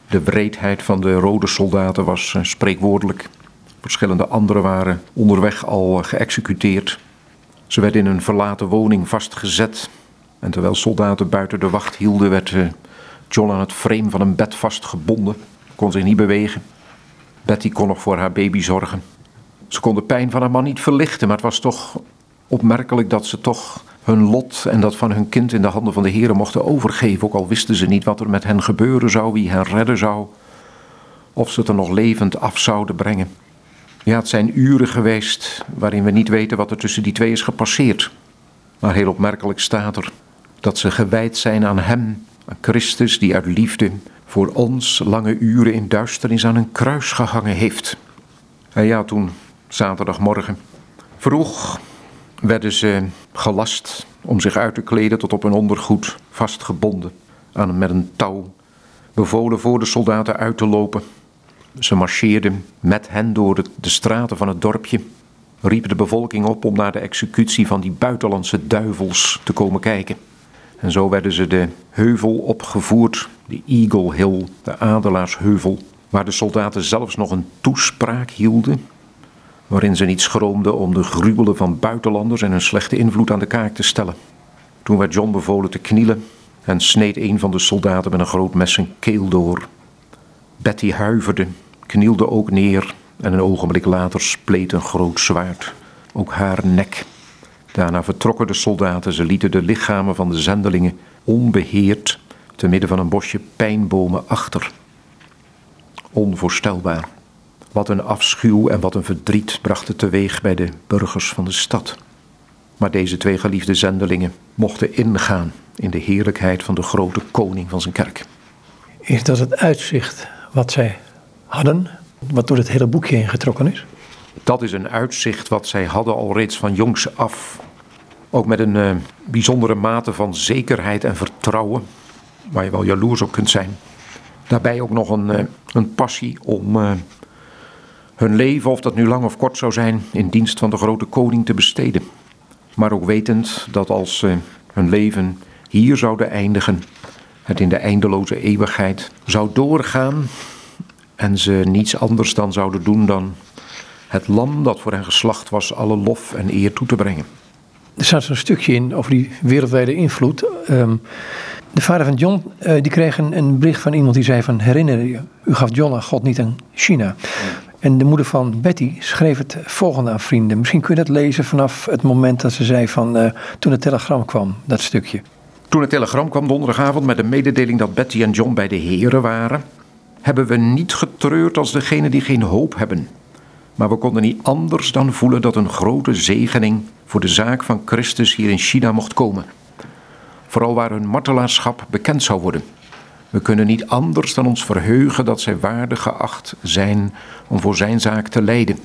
De wreedheid van de rode soldaten was eh, spreekwoordelijk. Verschillende anderen waren onderweg al geëxecuteerd. Ze werden in een verlaten woning vastgezet. En terwijl soldaten buiten de wacht hielden, werd eh, John aan het frame van een bed vastgebonden. Kon zich niet bewegen. Betty kon nog voor haar baby zorgen. Ze kon de pijn van haar man niet verlichten, maar het was toch opmerkelijk dat ze toch hun lot en dat van hun kind in de handen van de Heer mochten overgeven. Ook al wisten ze niet wat er met hen gebeuren zou, wie hen redden zou, of ze het er nog levend af zouden brengen. Ja, het zijn uren geweest waarin we niet weten wat er tussen die twee is gepasseerd. Maar heel opmerkelijk staat er dat ze gewijd zijn aan Hem, aan Christus, die uit liefde voor ons lange uren in duisternis aan een kruis gehangen heeft. En ja, toen zaterdagmorgen vroeg werden ze gelast om zich uit te kleden tot op hun ondergoed, vastgebonden aan met een touw, bevolen voor de soldaten uit te lopen. Ze marcheerden met hen door de, straten van het dorpje, riepen de bevolking op om naar de executie van die buitenlandse duivels te komen kijken. En zo werden ze de heuvel opgevoerd, de Eagle Hill, de Adelaarsheuvel, waar de soldaten zelfs nog een toespraak hielden waarin ze niet schroomden om de gruwelen van buitenlanders en hun slechte invloed aan de kaak te stellen. Toen werd John bevolen te knielen en sneed een van de soldaten met een groot mes zijn keel door. Betty huiverde, knielde ook neer en een ogenblik later spleet een groot zwaard ook haar nek. Daarna vertrokken de soldaten, ze lieten de lichamen van de zendelingen onbeheerd te midden van een bosje pijnbomen achter. Onvoorstelbaar. Wat een afschuw en wat een verdriet bracht teweeg bij de burgers van de stad. Maar deze twee geliefde zendelingen mochten ingaan in de heerlijkheid van de grote koning van zijn kerk. Is dat het uitzicht wat zij hadden, wat door het hele boekje heen getrokken is? Dat is een uitzicht wat zij hadden al reeds van jongs af. Ook met een uh, bijzondere mate van zekerheid en vertrouwen, waar je wel jaloers op kunt zijn. Daarbij ook nog een, uh, een passie om uh, hun leven, of dat nu lang of kort zou zijn, in dienst van de grote koning te besteden. Maar ook wetend dat als hun leven hier zouden eindigen, het in de eindeloze eeuwigheid zou doorgaan en ze niets anders dan zouden doen dan het lam dat voor hen geslacht was alle lof en eer toe te brengen. Er staat zo'n stukje in over die wereldwijde invloed. Ehm, de vader van John uh, die kreeg een, een, bericht van iemand die zei van herinner je, u gaf John aan God niet aan China. En de moeder van Betty schreef het volgende aan vrienden. Misschien kun je dat lezen vanaf het moment dat ze zei van uh, toen het telegram kwam, dat stukje. Toen het telegram kwam donderdagavond met de mededeling dat Betty en John bij de heren waren, hebben we niet getreurd als degene die geen hoop hebben. Maar we konden niet anders dan voelen dat een grote zegening voor de zaak van Christus hier in China mocht komen. Vooral waar hun martelaarschap bekend zou worden. We kunnen niet anders dan ons verheugen dat zij waardig geacht zijn om voor zijn zaak te lijden.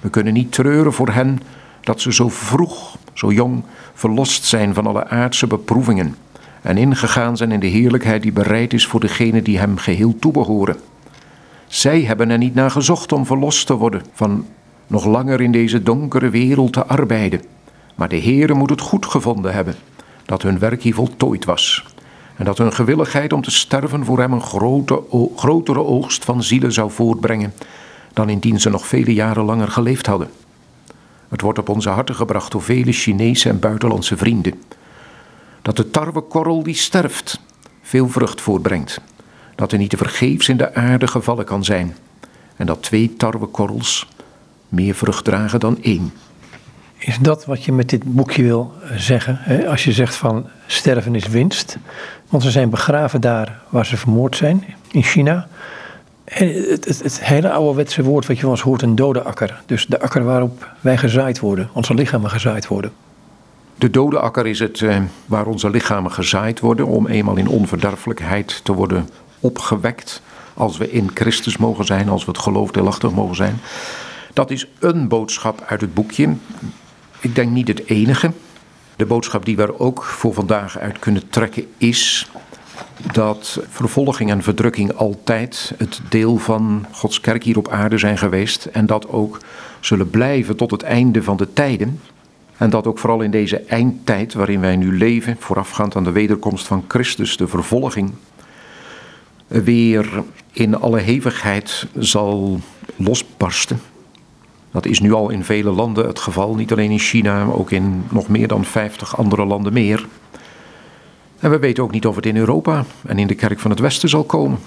We kunnen niet treuren voor hen dat ze zo vroeg, zo jong, verlost zijn van alle aardse beproevingen en ingegaan zijn in de heerlijkheid die bereid is voor degenen die hem geheel toebehoren. Zij hebben er niet naar gezocht om verlost te worden van nog langer in deze donkere wereld te arbeiden. Maar de Heere moet het goed gevonden hebben dat hun werk hier voltooid was. En dat hun gewilligheid om te sterven voor hem een grote, grotere oogst van zielen zou voortbrengen dan indien ze nog vele jaren langer geleefd hadden. Het wordt op onze harten gebracht door vele Chinese en buitenlandse vrienden. Dat de tarwekorrel die sterft veel vrucht voortbrengt. Dat er niet te vergeefs in de aarde gevallen kan zijn. En dat twee tarwekorrels meer vrucht dragen dan één. Is dat wat je met dit boekje wil zeggen? Hè? Als je zegt van sterven is winst. Want ze zijn begraven daar waar ze vermoord zijn, in China. Het, het hele ouderwetse woord wat je wel eens hoort, een dode akker. Dus de akker waarop wij gezaaid worden, onze lichamen gezaaid worden. De dode akker is het eh, waar onze lichamen gezaaid worden om eenmaal in onverderfelijkheid te worden opgewekt. Als we in Christus mogen zijn, als we het geloof deelachtig mogen zijn. Dat is een boodschap uit het boekje. Ik denk niet het enige. De boodschap die we er ook voor vandaag uit kunnen trekken is dat vervolging en verdrukking altijd het deel van Gods kerk hier op aarde zijn geweest en dat ook zullen blijven tot het einde van de tijden. En dat ook vooral in deze eindtijd waarin wij nu leven, voorafgaand aan de wederkomst van Christus, de vervolging weer in alle hevigheid zal losbarsten. Dat is nu al in vele landen het geval, niet alleen in China, maar ook in nog meer dan 50 andere landen meer. En we weten ook niet of het in Europa en in de kerk van het Westen zal komen.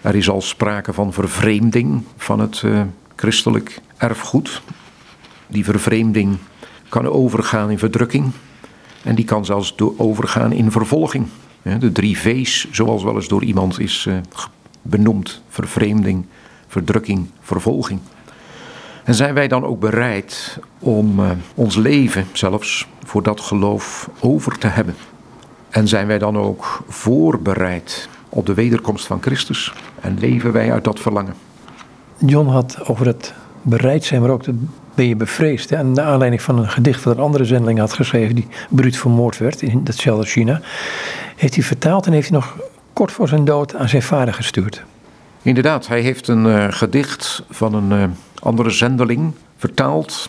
Er is al sprake van vervreemding van het uh, christelijk erfgoed. Die vervreemding kan overgaan in verdrukking en die kan zelfs overgaan in vervolging. De drie V's, zoals wel eens door iemand is eh, benoemd: vervreemding, verdrukking, vervolging. En zijn wij dan ook bereid om uh, ons leven zelfs voor dat geloof over te hebben? En zijn wij dan ook voorbereid op de wederkomst van Christus? En leven wij uit dat verlangen? John had over het bereid zijn, maar ook de, ben je bevreesd. En naar aanleiding van een gedicht dat een andere zendeling had geschreven, die bruut vermoord werd in datzelfde China, heeft hij vertaald en heeft hij nog kort voor zijn dood aan zijn vader gestuurd. Inderdaad, hij heeft een uh, gedicht van een uh, andere zendeling vertaald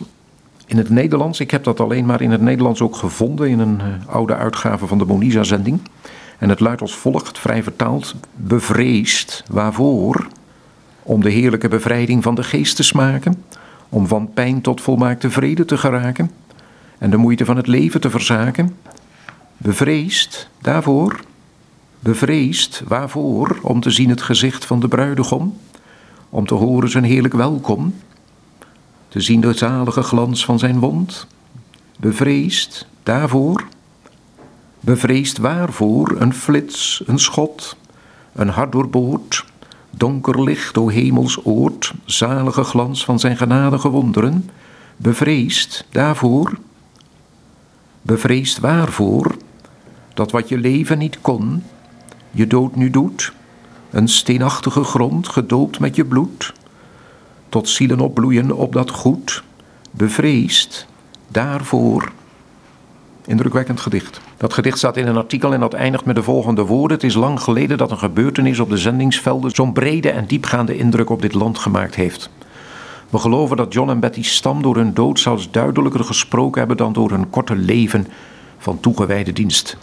in het Nederlands. Ik heb dat alleen maar in het Nederlands ook gevonden in een uh, oude uitgave van de Monisa-zending. En het luidt als volgt, vrij vertaald: Bevreesd, waarvoor? Om de heerlijke bevrijding van de geest te smaken, om van pijn tot volmaakte vrede te geraken en de moeite van het leven te verzaken. Bevreesd, daarvoor. Bevreesd, waarvoor? Om te zien het gezicht van de bruidegom, om te horen zijn heerlijk welkom te zien de zalige glans van zijn wond? Bevreesd daarvoor? Bevreesd waarvoor? Een flits, een schot, een hart doorboord, donker licht, o hemels oord, zalige glans van zijn genadige wonderen? Bevreesd daarvoor? Bevreesd waarvoor? Dat wat je leven niet kon, je dood nu doet, een steenachtige grond gedoopt met je bloed, tot zielen opbloeien op dat goed, bevreesd daarvoor. Indrukwekkend gedicht. Dat gedicht staat in een artikel en dat eindigt met de volgende woorden. Het is lang geleden dat een gebeurtenis op de zendingsvelden zo'n brede en diepgaande indruk op dit land gemaakt heeft. We geloven dat John en Betty Stam door hun dood zelfs duidelijker gesproken hebben dan door hun korte leven van toegewijde dienst.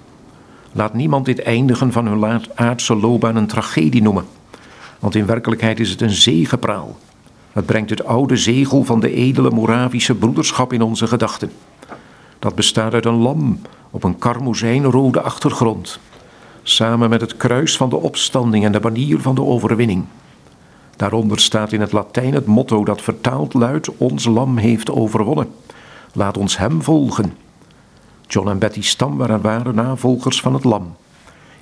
Laat niemand dit eindigen van hun aardse loopbaan een tragedie noemen, want in werkelijkheid is het een zegepraal het brengt het oude zegel van de edele Moravische broederschap in onze gedachten. Dat bestaat uit een lam op een karmozijnrode achtergrond, samen met het kruis van de opstanding en de banier van de overwinning. Daaronder staat in het Latijn het motto dat vertaald luidt: Ons lam heeft overwonnen. Laat ons hem volgen. John en Betty Stam waren navolgers van het lam,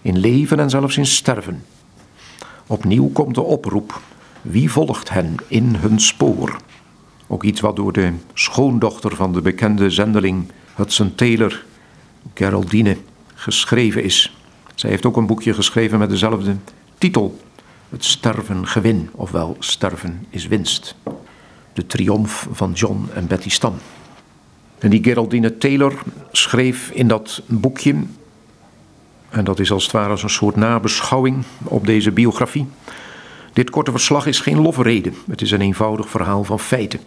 in leven en zelfs in sterven. Opnieuw komt de oproep wie volgt hen in hun spoor? Ook iets wat door de schoondochter van de bekende zendeling Hudson Taylor, Geraldine, geschreven is. Zij heeft ook een boekje geschreven met dezelfde titel: Het sterven gewin, ofwel Sterven is winst. De triomf van John en Betty Stam. En die Geraldine Taylor schreef in dat boekje, en dat is als het ware als een soort nabeschouwing op deze biografie. Dit korte verslag is geen lofrede, het is een eenvoudig verhaal van feiten.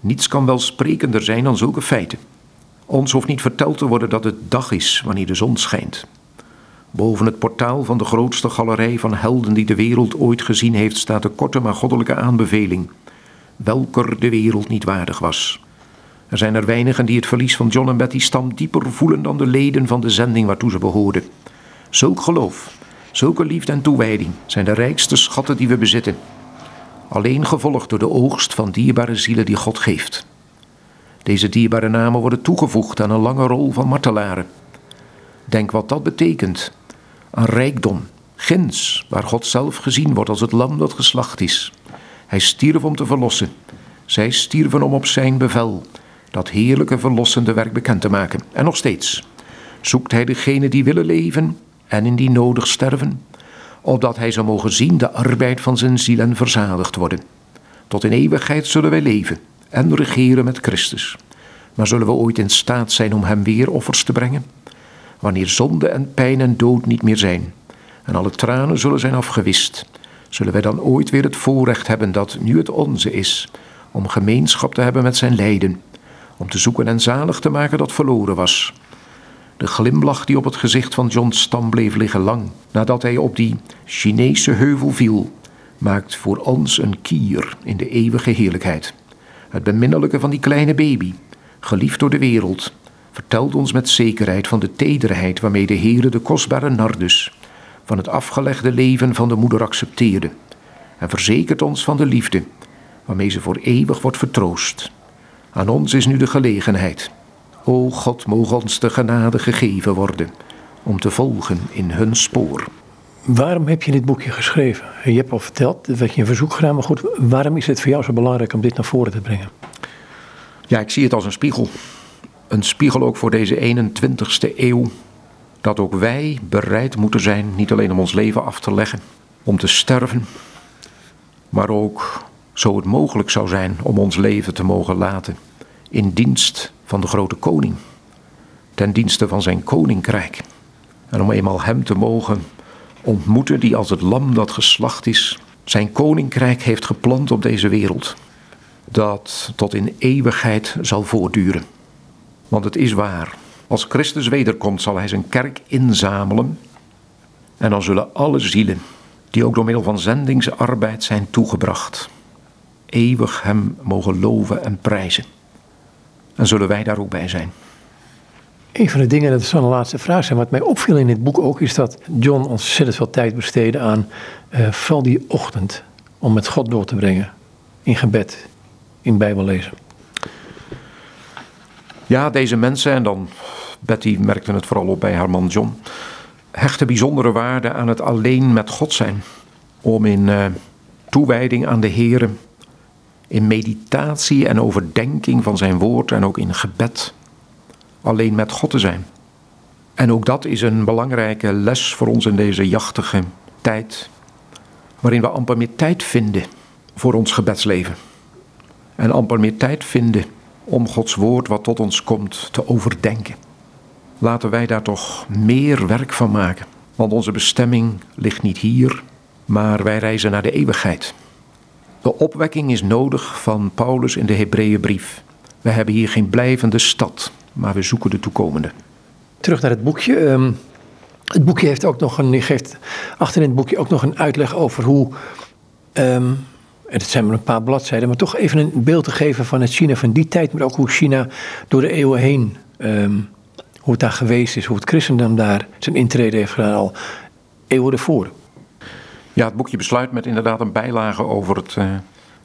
Niets kan wel sprekender zijn dan zulke feiten. Ons hoeft niet verteld te worden dat het dag is wanneer de zon schijnt. Boven het portaal van de grootste galerij van helden die de wereld ooit gezien heeft, staat de korte maar goddelijke aanbeveling, welker de wereld niet waardig was. Er zijn er weinigen die het verlies van John en Betty Stam dieper voelen dan de leden van de zending waartoe ze behoorden. Zulk geloof, zulke liefde en toewijding zijn de rijkste schatten die we bezitten. Alleen gevolgd door de oogst van dierbare zielen die God geeft. Deze dierbare namen worden toegevoegd aan een lange rol van martelaren. Denk wat dat betekent. Aan rijkdom, gins, waar God zelf gezien wordt als het lam dat geslacht is. Hij stierf om te verlossen. Zij stierven om op zijn bevel dat heerlijke verlossende werk bekend te maken. En nog steeds zoekt hij degene die willen leven en in die nodig sterven, opdat hij zou mogen zien de arbeid van zijn ziel en verzadigd worden. Tot in eeuwigheid zullen wij leven en regeren met Christus. Maar zullen we ooit in staat zijn om hem weer offers te brengen? Wanneer zonde en pijn en dood niet meer zijn en alle tranen zullen zijn afgewist, zullen wij dan ooit weer het voorrecht hebben dat nu het onze is om gemeenschap te hebben met zijn lijden, om te zoeken en zalig te maken dat verloren was. De glimlach die op het gezicht van John Stam bleef liggen lang nadat hij op die Chinese heuvel viel, maakt voor ons een kier in de eeuwige heerlijkheid. Het beminnelijke van die kleine baby, geliefd door de wereld, vertelt ons met zekerheid van de tederheid waarmee de Heere de kostbare Nardus van het afgelegde leven van de moeder accepteerde en verzekert ons van de liefde waarmee ze voor eeuwig wordt vertroost. Aan ons is nu de gelegenheid. O God, mogen ons de genade gegeven worden om te volgen in hun spoor. Waarom heb je dit boekje geschreven? Je hebt al verteld dat je een verzoek gedaan, maar goed, waarom is het voor jou zo belangrijk om dit naar voren te brengen? Ja, ik zie het als een spiegel. Een spiegel ook voor deze 21ste eeuw. Dat ook wij bereid moeten zijn, niet alleen om ons leven af te leggen, om te sterven, maar ook zo het mogelijk zou zijn om ons leven te mogen laten in dienst van de grote koning, ten dienste van zijn koninkrijk. En om eenmaal hem te mogen ontmoeten die als het lam dat geslacht is, zijn koninkrijk heeft geplant op deze wereld, dat tot in eeuwigheid zal voortduren. Want het is waar, als Christus wederkomt zal hij zijn kerk inzamelen en dan zullen alle zielen die ook door middel van zendingsarbeid zijn toegebracht, eeuwig hem mogen loven en prijzen. En zullen wij daar ook bij zijn. Een van de dingen, dat is zo'n laatste vraag zijn, wat mij opviel in dit boek ook, is dat John ontzettend veel tijd besteedde aan uh, vooral die ochtend om met God door te brengen. In gebed, in Bijbellezen. Ja, deze mensen, en dan Betty merkte het vooral op bij haar man John, hechten bijzondere waarde aan het alleen met God zijn. Om in uh, toewijding aan de Heer in meditatie en overdenking van zijn woord en ook in gebed alleen met God te zijn. En ook dat is een belangrijke les voor ons in deze jachtige tijd, waarin we amper meer tijd vinden voor ons gebedsleven. En amper meer tijd vinden om Gods woord wat tot ons komt te overdenken. Laten wij daar toch meer werk van maken, want onze bestemming ligt niet hier, maar wij reizen naar de eeuwigheid. De opwekking is nodig van Paulus in de Hebreeënbrief. We hebben hier geen blijvende stad, maar we zoeken de toekomende. Terug naar het boekje. Ehm, het boekje heeft ook nog een, geeft achter in het boekje ook nog een uitleg over hoe. Um, en het zijn maar een paar bladzijden, maar toch even een beeld te geven van het China van die tijd, maar ook hoe China door de eeuwen heen, um, hoe het daar geweest is, hoe het christendom daar zijn intrede heeft gedaan al eeuwen ervoor. Ja, het boekje besluit met inderdaad een bijlage over het, uh,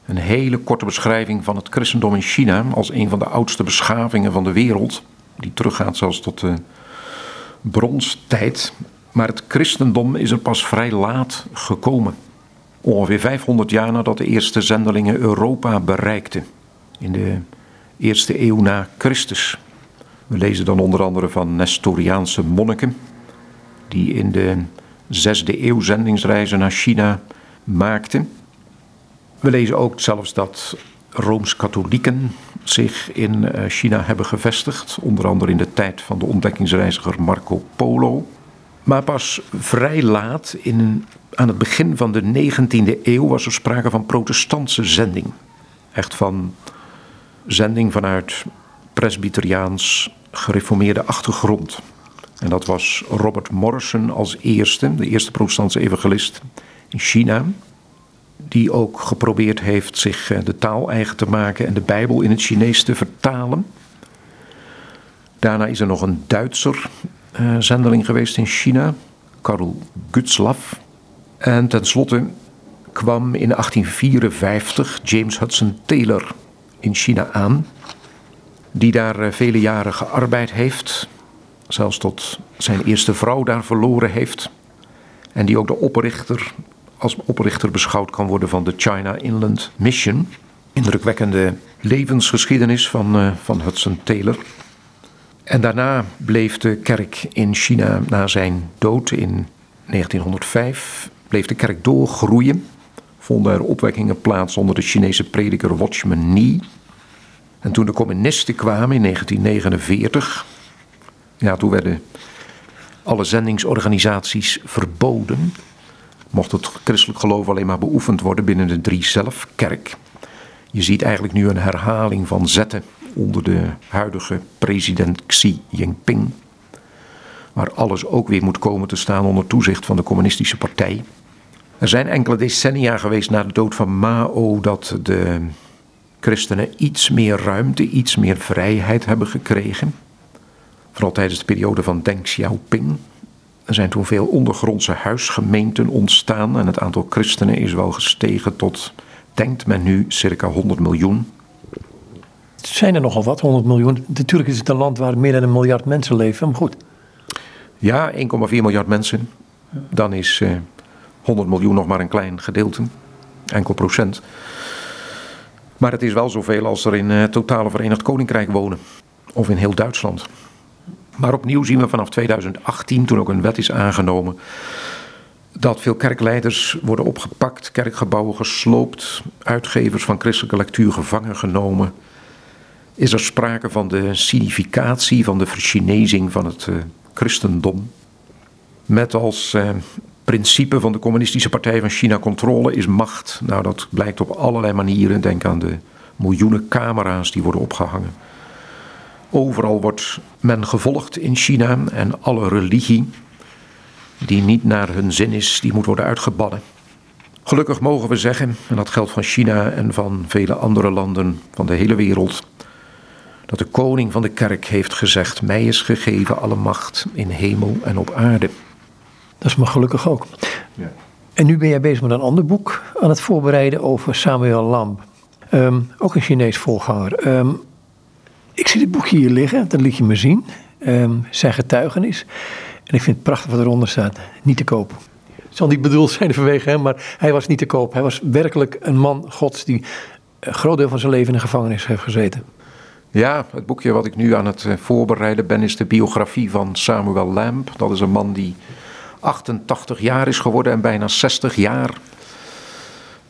een hele korte beschrijving van het christendom in China als een van de oudste beschavingen van de wereld, die teruggaat zelfs tot de bronstijd. Maar het christendom is er pas vrij laat gekomen. Ongeveer 500 jaar nadat de eerste zendelingen Europa bereikten. In de eerste eeuw na Christus. We lezen dan onder andere van Nestoriaanse monniken. Die in de zesde eeuw zendingsreizen naar China maakten. We lezen ook zelfs dat Rooms-Katholieken zich in eh, China hebben gevestigd. Onder andere in de tijd van de ontdekkingsreiziger Marco Polo. Maar pas vrij laat, in, aan het begin van de 19e eeuw, was er sprake van protestantse zending. Echt van zending vanuit presbyteriaans gereformeerde achtergrond. En dat was Robert Morrison als eerste, de eerste protestantse evangelist in China. Die ook geprobeerd heeft zich eh, de taal eigen te maken en de Bijbel in het Chinees te vertalen. Daarna is er nog een Duitser uh, zendeling geweest in China, Karl Gutzlaff. En tenslotte kwam in 1854 James Hudson Taylor in China aan, die daar eh, vele jaren gearbeid heeft, zelfs tot zijn eerste vrouw daar verloren heeft, en die ook de oprichter, als oprichter beschouwd kan worden van de China Inland Mission. Indrukwekkende levensgeschiedenis van, uh, van Hudson Taylor. En daarna bleef de kerk in China na zijn dood in 1905 bleef de kerk doorgroeien. Vonden er opwekkingen plaats onder de Chinese prediker Watchman Nee. En toen de communisten kwamen in 1949, ja, toen werden alle zendingsorganisaties verboden. Mocht het christelijk geloof alleen maar beoefend worden binnen de drie zelfkerk. Je ziet eigenlijk nu een herhaling van zetten onder de huidige president Xi Jinping. Waar alles ook weer moet komen te staan onder toezicht van de Communistische Partij. Er zijn enkele decennia geweest na de dood van Mao dat de christenen iets meer ruimte, iets meer vrijheid hebben gekregen. Vooral tijdens de periode van Deng Xiaoping. Er zijn toen veel ondergrondse huisgemeenten ontstaan en het aantal christenen is wel gestegen tot, denkt men nu, circa 100 miljoen. Zijn er nogal wat, 100 miljoen? Natuurlijk is het een land waar meer dan een miljard mensen leven, maar goed. Ja, 1,4 miljard mensen. Dan is eh, 100 miljoen nog maar een klein gedeelte, enkel procent. Maar het is wel zoveel als er in het eh, totale Verenigd Koninkrijk wonen. Of in heel Duitsland. Maar opnieuw zien we vanaf 2018, toen ook een wet is aangenomen, dat veel kerkleiders worden opgepakt, kerkgebouwen gesloopt, uitgevers van christelijke lectuur gevangen genomen. Is er sprake van de significatie, van de verchinezing van het uh, christendom. Met als uh, principe van de Communistische Partij van China controle is macht. Nou, dat blijkt op allerlei manieren. Denk aan de miljoenen camera's die worden opgehangen. Overal wordt men gevolgd in China en alle religie die niet naar hun zin is, die moet worden uitgebannen. Gelukkig mogen we zeggen, en dat geldt van China en van vele andere landen van de hele wereld, dat de koning van de kerk heeft gezegd: Mij is gegeven alle macht in hemel en op aarde. Dat is maar gelukkig ook. Ja. En nu ben jij bezig met een ander boek aan het voorbereiden over Samuel Lamb. Ehm, ook een Chinees volganger. Um, ik zie dit boekje hier liggen, dat liet je me zien. Um, zijn getuigenis. En ik vind het prachtig wat eronder staat. Niet te koop. Het zal niet bedoeld zijn vanwege hem, maar hij was niet te koop. Hij was werkelijk een man gods die een groot deel van zijn leven in de gevangenis heeft gezeten. Ja, het boekje wat ik nu aan het eh, voorbereiden ben is de biografie van Samuel Lamb. Dat is een man die 88 jaar is geworden en bijna 60 jaar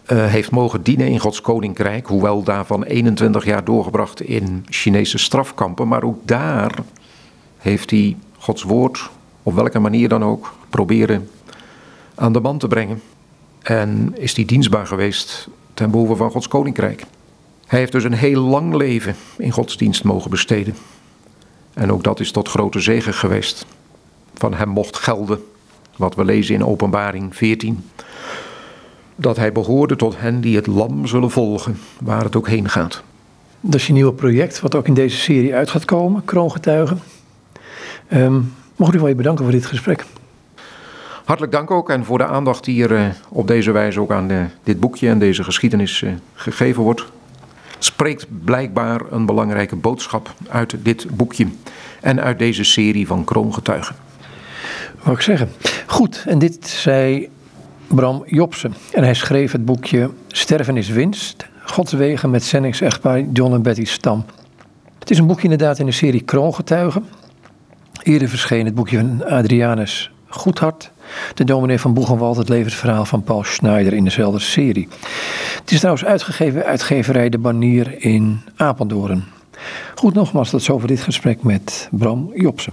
uh, heeft mogen dienen in Gods koninkrijk. Hoewel daarvan 21 jaar doorgebracht in Chinese strafkampen. Maar ook daar heeft hij Gods woord, op welke manier dan ook, proberen aan de man te brengen. En is hij dienstbaar geweest ten behoeve van Gods koninkrijk. Hij heeft dus een heel lang leven in godsdienst mogen besteden. En ook dat is tot grote zegen geweest. Van hem mocht gelden wat we lezen in Openbaring 14. Dat hij behoorde tot hen die het lam zullen volgen, waar het ook heen gaat. Dat is je nieuwe project, wat ook in deze serie uit gaat komen, Kroongetuigen. Um, mocht u wel je bedanken voor dit gesprek. Hartelijk dank ook en voor de aandacht die er uh, op deze wijze ook aan uh, dit boekje en deze geschiedenis uh, gegeven wordt. Spreekt blijkbaar een belangrijke boodschap uit dit boekje en uit deze serie van kroongetuigen wou ik zeggen. Goed, en dit zei Bram Jobsen. En hij schreef het boekje Sterven is winst. Gods wegen met Sennings echtpaar John en Betty Stam. Het is een boekje inderdaad in de serie Kroongetuigen. Eerder verscheen het boekje van Adrianus Goedhart. De dominee van Boegenwald, het levensverhaal van Paul Schneider in dezelfde serie. Het is trouwens uitgegeven uitgeverij De Banier in Apeldoorn. Goed, nogmaals, tot zover dit gesprek met Bram Jopsen.